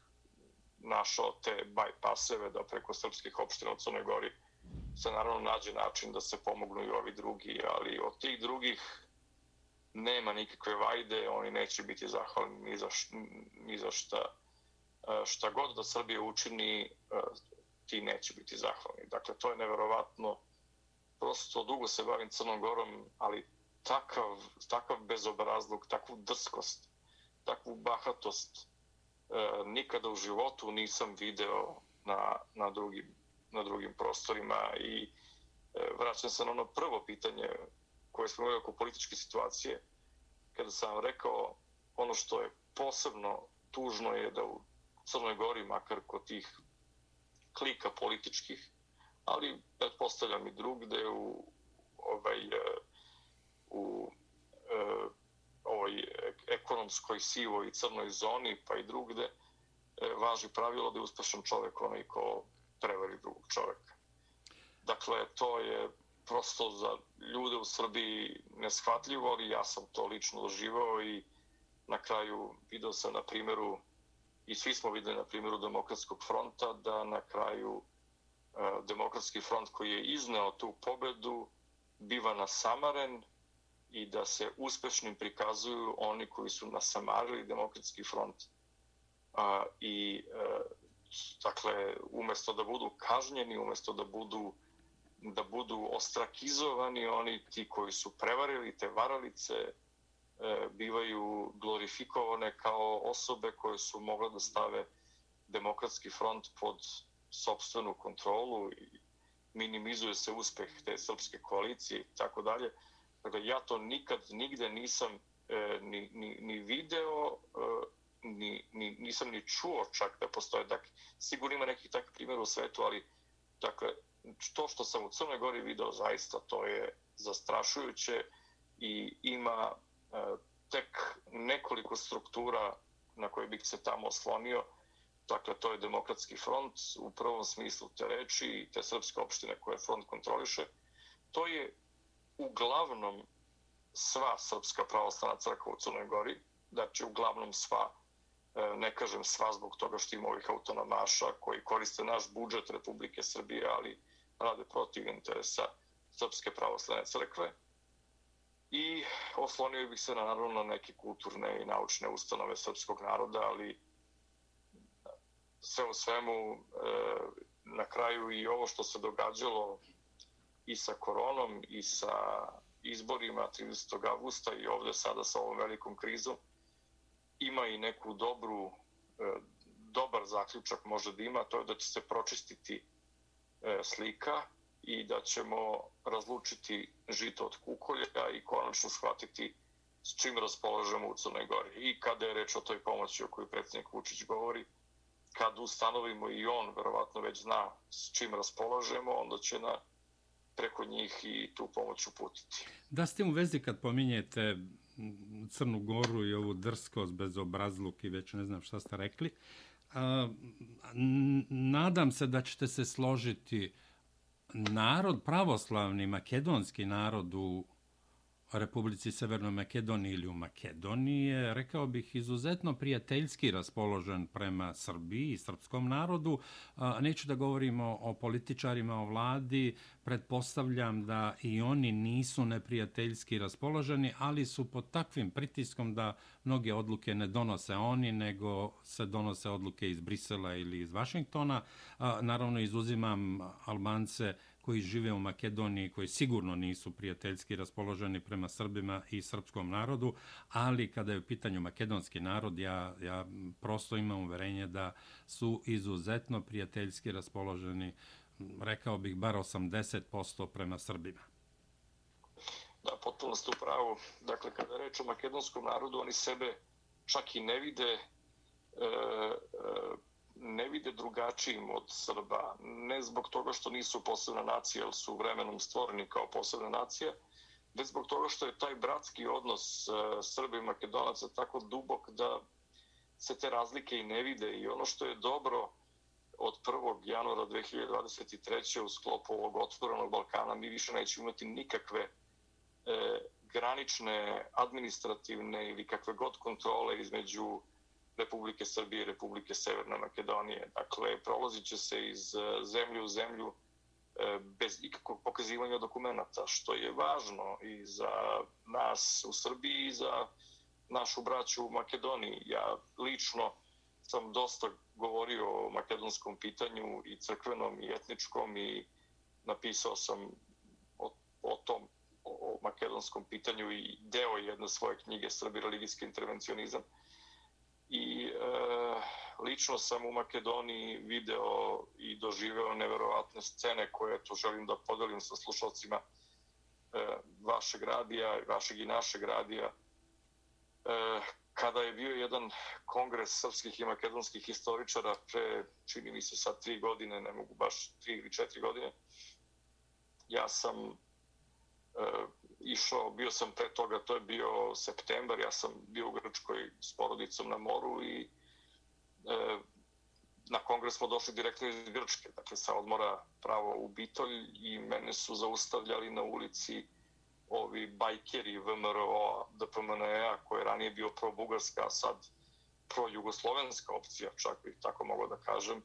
našao te bypasseve da preko srpskih opština u Crnoj Gori se naravno nađe način da se pomognu i ovi drugi, ali od tih drugih nema nikakve vajde, oni neće biti zahvalni ni za, ni za šta, e, šta god da Srbija učini, e, ti neće biti zahvalni. Dakle, to je neverovatno. Prosto dugo se bavim Crnom Gorom, ali takav, takav bezobrazluk, takvu drskost, takvu bahatost e, nikada u životu nisam video na, na, drugim, na drugim prostorima i e, vraćam se na ono prvo pitanje koje smo imali oko političke situacije, kada sam vam rekao ono što je posebno tužno je da u Crnoj Gori, makar kod tih klika političkih, ali pretpostavljam i drugde u ovaj, e, u e, ovoj ekonomskoj sivoj i crnoj zoni, pa i drugde, važi pravilo da je uspešan čovek onaj ko preveli drugog čoveka. Dakle, to je prosto za ljude u Srbiji neshvatljivo, ali ja sam to lično doživao i na kraju video sam na primjeru i svi smo videli na primjeru Demokratskog fronta da na kraju e, Demokratski front koji je izneo tu pobedu biva nasamaren i da se uspešnim prikazuju oni koji su nasamarili Demokratski front i e, dakle umjesto da budu kažnjeni, umjesto da budu da budu ostrakizovani oni ti koji su prevarili te varalice e, bivaju glorifikovane kao osobe koje su mogle da stave demokratski front pod sobstvenu kontrolu i minimizuje se uspeh te srpske koalicije i tako dalje. Dakle, ja to nikad nigde nisam e, ni, ni, ni video, e, ni, ni, nisam ni čuo čak da postoje. Dakle, sigurno ima nekih takvih primjera u svetu, ali dakle, to što sam u Crnoj Gori video zaista to je zastrašujuće i ima e, tek nekoliko struktura na koje bih se tamo oslonio. Dakle, to je Demokratski front u prvom smislu te reči i te srpske opštine koje front kontroliše. To je uglavnom sva srpska pravoslavna crkva u Crnoj Gori. Znači, uglavnom sva, E, ne kažem sva zbog toga što ima ovih autonomaša koji koriste naš budžet Republike Srbije, ali rade protiv interesa Srpske pravoslavne crkve. I oslonio bih se na, naravno na neke kulturne i naučne ustanove srpskog naroda, ali sve u svemu e, na kraju i ovo što se događalo i sa koronom i sa izborima 30. augusta i ovde sada sa ovom velikom krizom ima i neku dobru e, dobar zaključak može da ima, to je da će se pročistiti e, slika i da ćemo razlučiti žito od kukolja i konačno shvatiti s čim raspolažemo u Crnoj Gori. I kada je reč o toj pomoći o kojoj predsjednik Vučić govori, kad ustanovimo i on verovatno već zna s čim raspolažemo, onda će na preko njih i tu pomoć uputiti. Da ste u vezi kad pominjete Crnu Goru i ovu drskost, bezobrazluk i već ne znam šta ste rekli, nadam se da ćete se složiti narod, pravoslavni makedonski narod u Republici Severnoj Makedoniji ili u Makedoniji je, rekao bih, izuzetno prijateljski raspoložen prema Srbiji i srpskom narodu. Neću da govorimo o političarima, o vladi, pretpostavljam da i oni nisu neprijateljski raspoloženi, ali su pod takvim pritiskom da mnoge odluke ne donose oni, nego se donose odluke iz Brisela ili iz Vašingtona. Naravno, izuzimam Albance koji žive u Makedoniji, koji sigurno nisu prijateljski raspoloženi prema Srbima i srpskom narodu, ali kada je u pitanju makedonski narod, ja, ja prosto imam uverenje da su izuzetno prijateljski raspoloženi, rekao bih, bar 80% prema Srbima. Da, potpuno ste u pravu. Dakle, kada je reč o makedonskom narodu, oni sebe čak i ne vide e, e, ne vide drugačijim od Srba. Ne zbog toga što nisu posebna nacija, jer su vremenom stvoreni kao posebna nacija, već zbog toga što je taj bratski odnos e, Srba i Makedonaca tako dubok da se te razlike i ne vide. I ono što je dobro od 1. januara 2023. u sklopu ovog otvorenog Balkana, mi više nećemo imati nikakve e, granične, administrativne ili kakve god kontrole između Republike Srbije i Republike Severne Makedonije. Dakle, prolazit će se iz e, zemlje u zemlju e, bez ikakvog pokazivanja dokumenta, što je važno i za nas u Srbiji i za našu braću u Makedoniji. Ja lično sam dosta govorio o makedonskom pitanju i crkvenom i etničkom i napisao sam o, o tom o makedonskom pitanju i deo jedne svoje knjige Srbi religijski intervencionizam. I e, lično sam u Makedoniji video i doživeo neverovatne scene koje to želim da podelim sa slušalcima e, vašeg radija, vašeg i našeg radija. E, kada je bio jedan kongres srpskih i makedonskih historičara pre, čini mi se sad tri godine, ne mogu baš tri ili četiri godine, ja sam e, išao, bio sam pre toga, to je bio septembar, ja sam bio u Grčkoj s porodicom na moru i e, na kongres smo došli direktno iz Grčke, dakle sa odmora pravo u Bitolj i mene su zaustavljali na ulici ovi bajkeri VMRO, DPMNE-a, koji je ranije bio pro-bugarska, a sad pro-jugoslovenska opcija, čak bih tako mogao da kažem.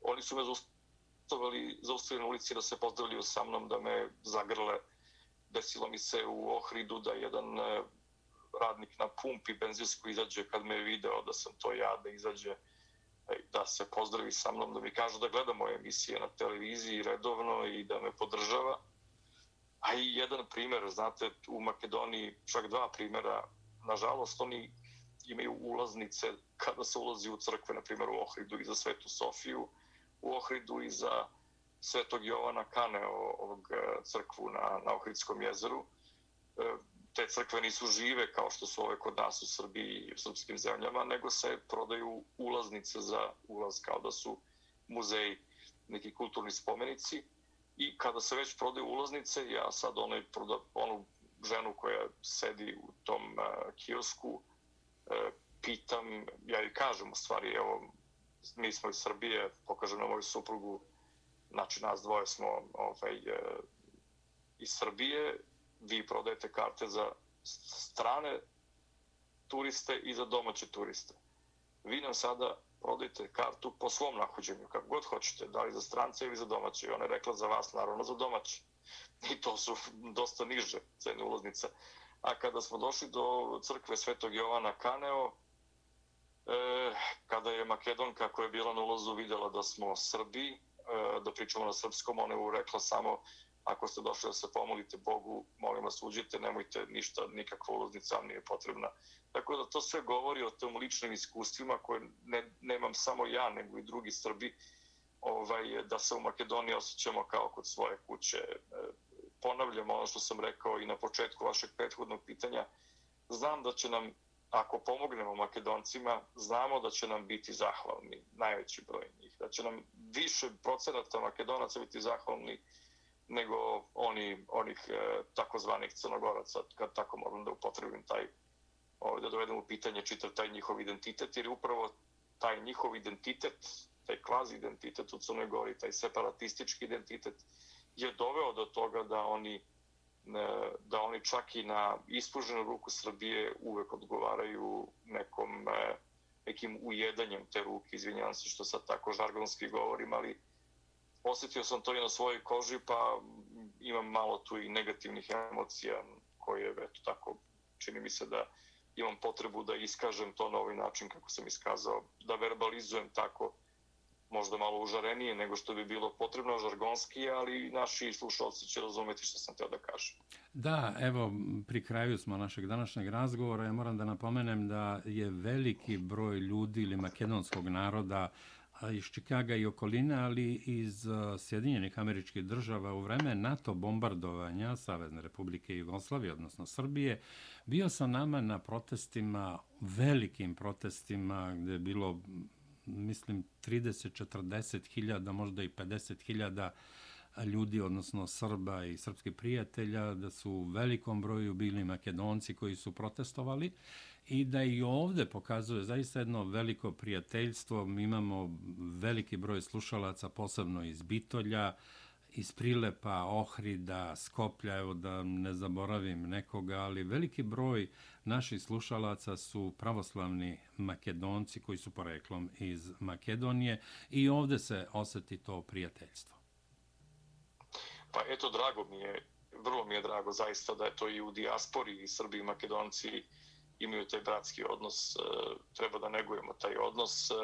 Oni su me zaustavili, zaustavili na ulici da se pozdravljaju sa mnom, da me zagrle. Desilo mi se u Ohridu da jedan e, radnik na pumpi benzinsku izađe kad me je video da sam to ja, da izađe e, da se pozdravi sa mnom, da mi kaže da gleda moje emisije na televiziji redovno i da me podržava. A i jedan primjer, znate, u Makedoniji, čak dva primjera, nažalost, oni imaju ulaznice kada se ulazi u crkve, na primjer u Ohridu i za Svetu Sofiju, u Ohridu i za Svetog Jovana Kane, ovog e, crkvu na, na Ohridskom jezeru. E, te crkve nisu žive kao što su ove kod nas u Srbiji i u srpskim zemljama, nego se prodaju ulaznice za ulaz kao da su muzeji, neki kulturni spomenici. I kada se već prodaju ulaznice, ja sad onaj proda, onu ženu koja sedi u tom uh, kiosku uh, pitam, ja joj kažem u stvari, evo, mi smo iz Srbije, pokažem na moju suprugu, znači nas dvoje smo ovaj, e, iz Srbije, vi prodajete karte za strane turiste i za domaće turiste. Vi nam sada prodajte kartu po svom nahođenju, kako god hoćete, da li za strance ili za domaće. I ona je rekla za vas, naravno, za domaće. I to su dosta niže cene ulaznica. A kada smo došli do crkve Svetog Jovana Kaneo, e, kada je Makedonka koja je bila na ulazu videla da smo Srbi, E, da pričamo na srpskom, ona je rekla samo ako ste došli da se pomolite Bogu, molim vas uđite, nemojte ništa, nikakva ulaznica vam nije potrebna. Tako da to sve govori o tom ličnim iskustvima koje ne, nemam samo ja, nego i drugi Srbi, ovaj, da se u Makedoniji osjećamo kao kod svoje kuće. E, ponavljam ono što sam rekao i na početku vašeg prethodnog pitanja. Znam da će nam, ako pomognemo Makedoncima, znamo da će nam biti zahvalni, najveći broj njih. Da će nam više procenata Makedonaca biti zahvalni nego oni onih e, takozvanih crnogoraca, kad tako moram da upotrebim taj, ovaj, da dovedem u pitanje čitav taj njihov identitet, jer upravo taj njihov identitet, taj kvazi identitet u Crnoj Gori, taj separatistički identitet, je doveo do toga da oni e, da oni čak i na ispuženu ruku Srbije uvek odgovaraju nekom e, nekim ujedanjem te ruke, izvinjavam se što sad tako žargonski govorim, ali osjetio sam to i na svojoj koži, pa imam malo tu i negativnih emocija koje, eto tako, čini mi se da imam potrebu da iskažem to na ovaj način kako sam iskazao, da verbalizujem tako, možda malo užarenije nego što bi bilo potrebno žargonski, ali naši slušalci će razumeti što sam teo da kažem. Da, evo, pri kraju smo našeg današnjeg razgovora. Ja moram da napomenem da je veliki broj ljudi ili makedonskog naroda iz Čikaga i okoline, ali iz Sjedinjenih američkih država u vreme NATO bombardovanja Savezne republike Jugoslavije, odnosno Srbije, bio sa nama na protestima, velikim protestima, gde je bilo, mislim, 30-40 hiljada, možda i 50 hiljada ljudi, odnosno Srba i srpskih prijatelja, da su u velikom broju bili makedonci koji su protestovali i da i ovde pokazuje zaista jedno veliko prijateljstvo. Mi imamo veliki broj slušalaca, posebno iz Bitolja, iz Prilepa, Ohrida, Skoplja, evo da ne zaboravim nekoga, ali veliki broj naših slušalaca su pravoslavni makedonci koji su poreklom iz Makedonije i ovde se oseti to prijateljstvo. Pa eto, drago mi je, vrlo mi je drago zaista da je to i u dijaspori i Srbi i Makedonci imaju taj bratski odnos, e, treba da negujemo taj odnos. E,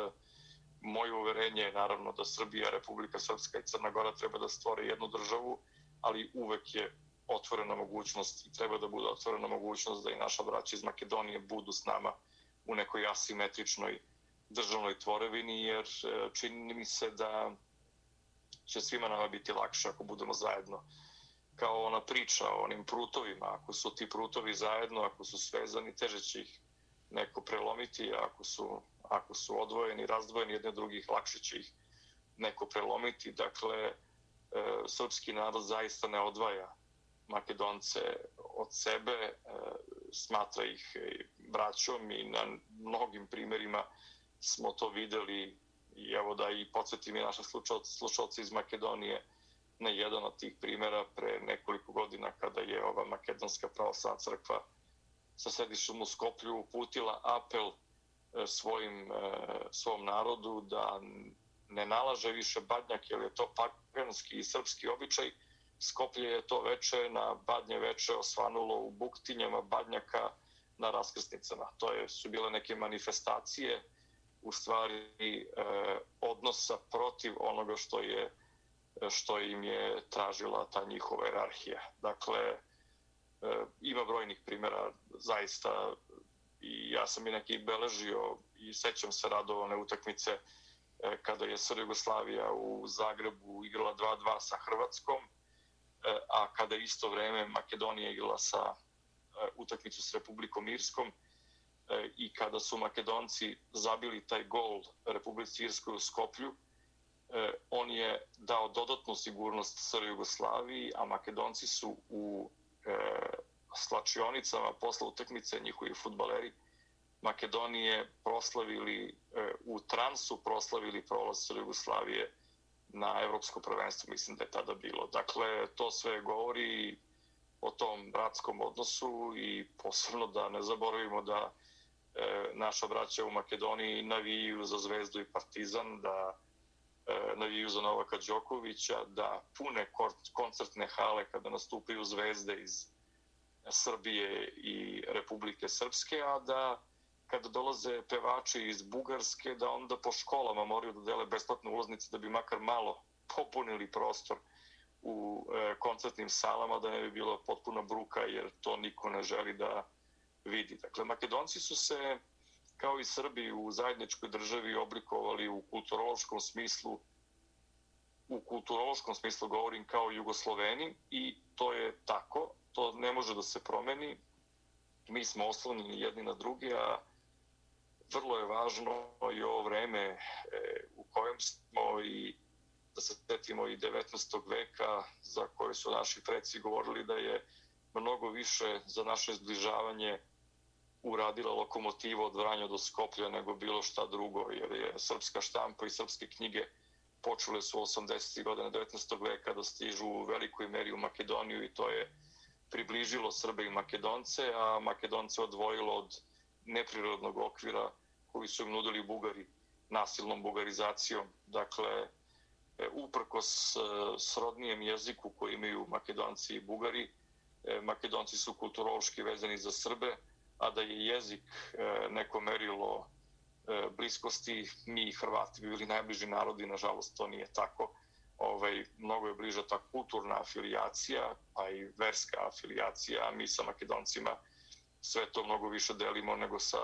moje uverenje je naravno da Srbija, Republika Srpska i Crna Gora treba da stvore jednu državu, ali uvek je otvorena mogućnost i treba da bude otvorena mogućnost da i naša braća iz Makedonije budu s nama u nekoj asimetričnoj državnoj tvorevini, jer e, čini mi se da će svima nama biti lakše ako budemo zajedno. Kao ona priča o onim prutovima, ako su ti prutovi zajedno, ako su svezani, teže će ih neko prelomiti, a ako su ako su odvojeni, razdvojeni jedne od drugih, lakše će ih neko prelomiti. Dakle, e, srpski narod zaista ne odvaja Makedonce od sebe, e, smatra ih e, braćom i na mnogim primjerima smo to videli i evo da i podsjetim i naše slušalce iz Makedonije na jedan od tih primjera pre nekoliko godina kada je ova Makedonska pravoslavna crkva sa sedištom u Skoplju uputila apel e, svojim, svom narodu da ne nalaže više badnjak, jer je to paganski i srpski običaj. Skoplje je to veče na badnje veče osvanulo u buktinjama badnjaka na raskrsnicama. To je, su bile neke manifestacije u stvari e, odnosa protiv onoga što je što im je tražila ta njihova erarhija. Dakle, e, ima brojnih primjera zaista i ja sam i neki beležio i sećam se radovane utakmice e, kada je Sr. Jugoslavija u Zagrebu igrala 2-2 sa Hrvatskom, E, a kada isto vreme Makedonija igrala sa e, utakmicu s Republikom Irskom e, i kada su Makedonci zabili taj gol Republici Irskoj u Skoplju, on je dao dodatnu sigurnost Sr. Jugoslaviji, a Makedonci su u slačionicama posle utakmice njihovi futbaleri Makedonije proslavili u transu proslavili prolaz Jugoslavije na evropsko prvenstvo mislim da je tada bilo. Dakle to sve govori o tom bratskom odnosu i posebno da ne zaboravimo da e, naša braća u Makedoniji navijaju za Zvezdu i Partizan da e, navijaju za Novaka Đokovića da pune koncertne hale kada nastupaju zvezde iz Srbije i Republike Srpske, a da kada dolaze pevači iz Bugarske, da onda po školama moraju da dele besplatne ulaznice da bi makar malo popunili prostor u e, koncertnim salama, da ne bi bilo potpuna bruka, jer to niko ne želi da vidi. Dakle, Makedonci su se, kao i Srbi, u zajedničkoj državi oblikovali u kulturološkom smislu, u kulturološkom smislu govorim kao Jugosloveni i to je tako, to ne može da se promeni. Mi smo oslonjeni jedni na drugi, a vrlo je važno i ovo vreme e, u kojem smo i da se setimo i 19. veka za koje su naši preci govorili da je mnogo više za naše zbližavanje uradila lokomotiva od Vranja do Skoplja nego bilo šta drugo, jer je srpska štampa i srpske knjige počele su 80. godine 19. veka da stižu u velikoj meri u Makedoniju i to je približilo Srbe i Makedonce, a Makedonce odvojilo od neprirodnog okvira koji su im nudili Bugari nasilnom bugarizacijom. Dakle, e, uprkos e, srodnijem jeziku koji imaju Makedonci i Bugari, e, Makedonci su kulturološki vezani za Srbe, a da je jezik neko merilo bliskosti, mi i Hrvati bi bili najbliži narodi, nažalost to nije tako ovaj, mnogo je bliža ta kulturna afilijacija, pa i verska afilijacija, a mi sa makedoncima sve to mnogo više delimo nego sa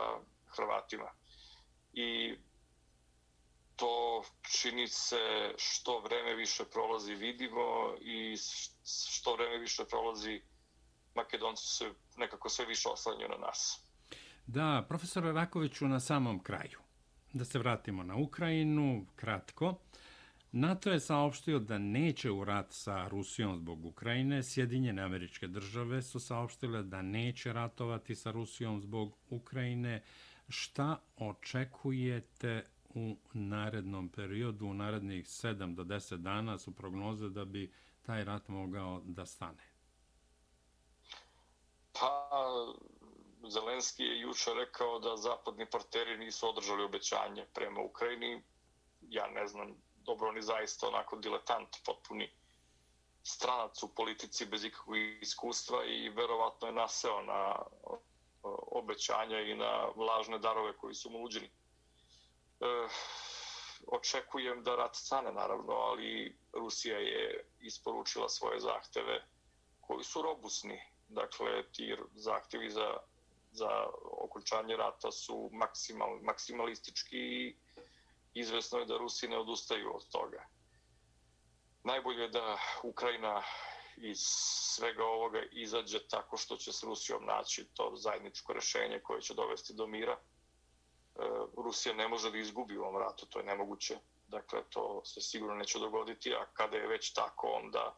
Hrvatima. I to čini se što vreme više prolazi vidimo i što vreme više prolazi Makedonci se nekako sve više oslanju na nas. Da, profesor Rakoviću, na samom kraju. Da se vratimo na Ukrajinu, kratko. NATO je saopštio da neće u rat sa Rusijom zbog Ukrajine. Sjedinjene američke države su saopštile da neće ratovati sa Rusijom zbog Ukrajine. Šta očekujete u narednom periodu, u narednih 7 do 10 dana su prognoze da bi taj rat mogao da stane? Pa, Zelenski je juče rekao da zapadni partneri nisu održali obećanje prema Ukrajini. Ja ne znam, dobro, on je zaista onako diletant, potpuni stranac u politici bez ikakvog iskustva i verovatno je naseo na obećanja i na lažne darove koji su mu uđeni. E, očekujem da rat stane, naravno, ali Rusija je isporučila svoje zahteve koji su robusni. Dakle, ti zahtevi za, za okončanje rata su maksimal, maksimalistički i izvesno je da Rusi ne odustaju od toga. Najbolje je da Ukrajina iz svega ovoga izađe tako što će s Rusijom naći to zajedničko rešenje koje će dovesti do mira. E, Rusija ne može da izgubi u ovom ratu, to je nemoguće. Dakle, to se sigurno neće dogoditi, a kada je već tako, onda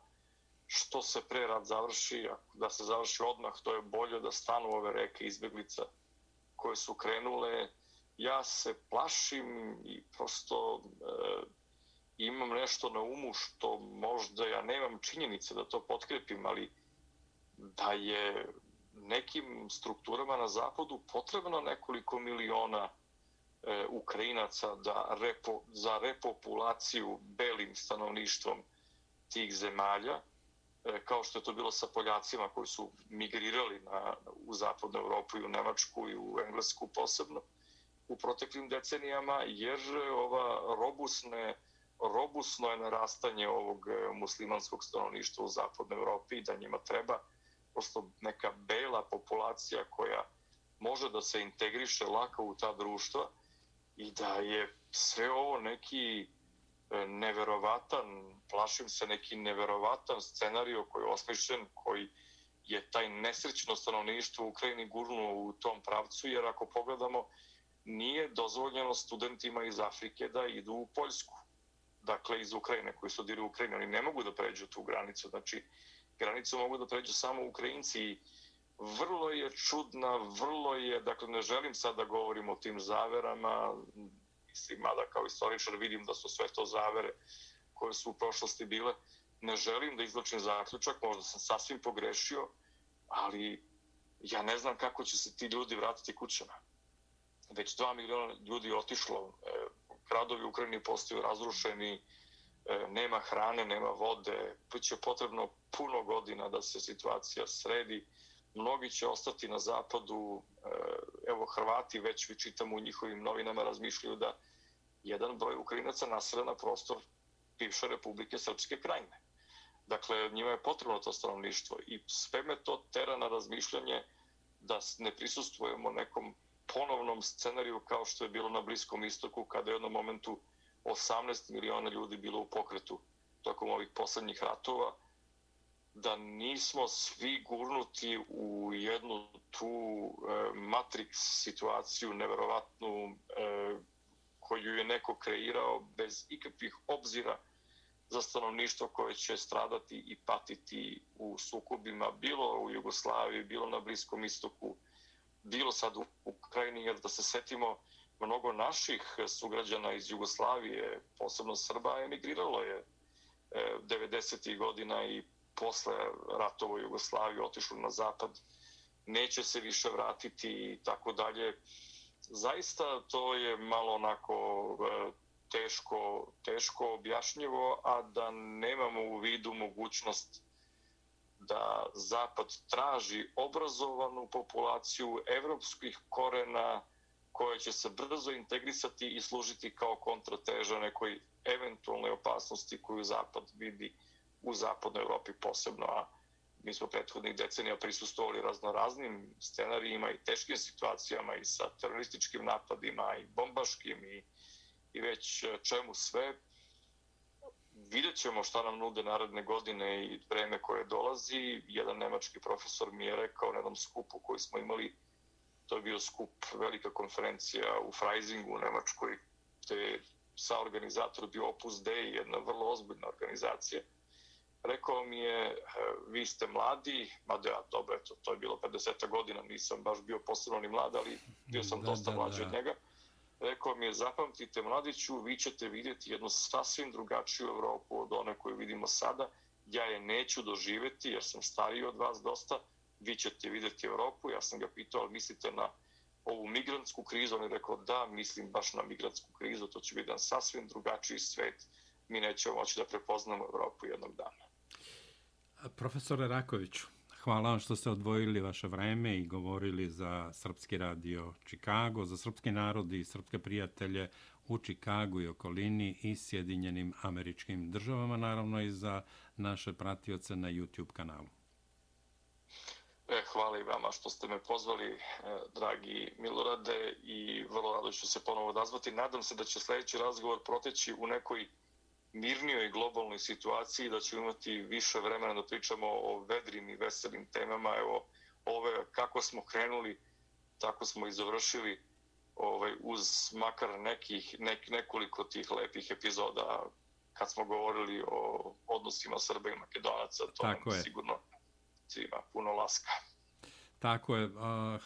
što se pre rat završi, da se završi odmah, to je bolje da stanu ove reke izbjeglica koje su krenule. Ja se plašim i prosto e, imam nešto na umu što možda ja nemam činjenice da to potkrepim, ali da je nekim strukturama na zapadu potrebno nekoliko miliona e, Ukrajinaca da repo, za repopulaciju belim stanovništvom tih zemalja, e, kao što je to bilo sa Poljacima koji su migrirali na, u zapadnu Evropu i u Nemačku i u Englesku posebno u proteklim decenijama, jer ova robusne robusno je narastanje ovog e, muslimanskog stanovništva u zapadnoj Evropi i da njima treba prosto neka bela populacija koja može da se integriše lako u ta društva i da je sve ovo neki e, neverovatan, plašim se neki neverovatan scenario koji je osmišljen, koji je taj nesrećno stanovništvo u Ukrajini gurnuo u tom pravcu, jer ako pogledamo, nije dozvoljeno studentima iz Afrike da idu u Poljsku dakle iz Ukrajine koji studiraju u Ukrajini, oni ne mogu da pređu tu granicu, znači granicu mogu da pređu samo Ukrajinci. I vrlo je čudna, vrlo je, dakle ne želim sad da govorim o tim zaverama, mislim, mada kao istoričar vidim da su sve to zavere koje su u prošlosti bile, ne želim da izločim zaključak, možda sam sasvim pogrešio, ali ja ne znam kako će se ti ljudi vratiti kućama. Već dva miliona ljudi otišlo, e, gradovi u Ukrajini postaju razrušeni, e, nema hrane, nema vode, će potrebno puno godina da se situacija sredi. Mnogi će ostati na zapadu, e, evo Hrvati već vi čitamo u njihovim novinama razmišljaju da jedan broj Ukrajinaca nasreda na prostor bivše Republike Srpske krajine. Dakle, njima je potrebno to stanovništvo i sve me to tera na razmišljanje da ne prisustujemo nekom ponovnom scenariju kao što je bilo na Bliskom istoku kada je u jednom momentu 18 miliona ljudi bilo u pokretu tokom ovih poslednjih ratova, da nismo svi gurnuti u jednu tu e, matrix situaciju neverovatnu e, koju je neko kreirao bez ikakvih obzira za stanovništvo koje će stradati i patiti u sukobima, bilo u Jugoslaviji, bilo na Bliskom istoku, bilo sad u Krajini, jer da se setimo, mnogo naših sugrađana iz Jugoslavije, posebno Srba, emigriralo je e, 90. Godina i posle ratovo Jugoslavije otišlo na zapad, neće se više vratiti i tako dalje. Zaista to je malo onako e, teško, teško objašnjivo, a da nemamo u vidu mogućnost da Zapad traži obrazovanu populaciju evropskih korena koja će se brzo integrisati i služiti kao kontrateža nekoj eventualnoj opasnosti koju Zapad vidi u zapadnoj Evropi posebno, a mi smo prethodnih decenija prisustovali raznoraznim scenarijima i teškim situacijama i sa terorističkim napadima i bombaškim i, i već čemu sve vidjet ćemo šta nam nude naredne godine i vreme koje dolazi. Jedan nemački profesor mi je rekao na jednom skupu koji smo imali, to je bio skup, velika konferencija u Freisingu u Nemačkoj, te je sa organizator bio Opus Dei, jedna vrlo ozbiljna organizacija. Rekao mi je, e, vi ste mladi, mada ja, dobro, eto, to je bilo 50 godina, nisam baš bio posebno ni mlad, ali bio sam da, dosta da, mlađi da. od njega rekao mi je zapamtite mladiću, vi ćete vidjeti jednu sasvim drugačiju Evropu od one koju vidimo sada, ja je neću doživeti jer sam stariji od vas dosta, vi ćete vidjeti Evropu. ja sam ga pitao, ali mislite na ovu migrantsku krizu, on je rekao da, mislim baš na migrantsku krizu, to će biti jedan sasvim drugačiji svet, mi nećemo moći da prepoznamo Evropu jednog dana. Profesore Rakoviću, hvala vam što ste odvojili vaše vreme i govorili za Srpski radio Čikago, za srpski narod i srpske prijatelje u Čikagu i okolini i Sjedinjenim američkim državama, naravno i za naše pratioce na YouTube kanalu. E, hvala i vama što ste me pozvali, e, dragi Milorade, i vrlo rado ću se ponovo odazvati. Nadam se da će sljedeći razgovor proteći u nekoj mirnijoj globalnoj situaciji, da ćemo imati više vremena da pričamo o vedrim i veselim temama. Evo, ove, kako smo krenuli, tako smo i završili ovaj, uz makar nekih, nek, nekoliko tih lepih epizoda kad smo govorili o odnosima Srba i Makedonaca. To tako je. sigurno svima puno laska. Tako je.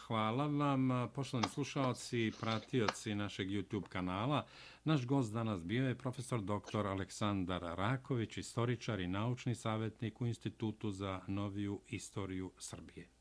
Hvala vam, poštovani slušalci i pratioci našeg YouTube kanala. Naš gost danas bio je profesor dr. Aleksandar Raković, istoričar i naučni savjetnik u Institutu za noviju istoriju Srbije.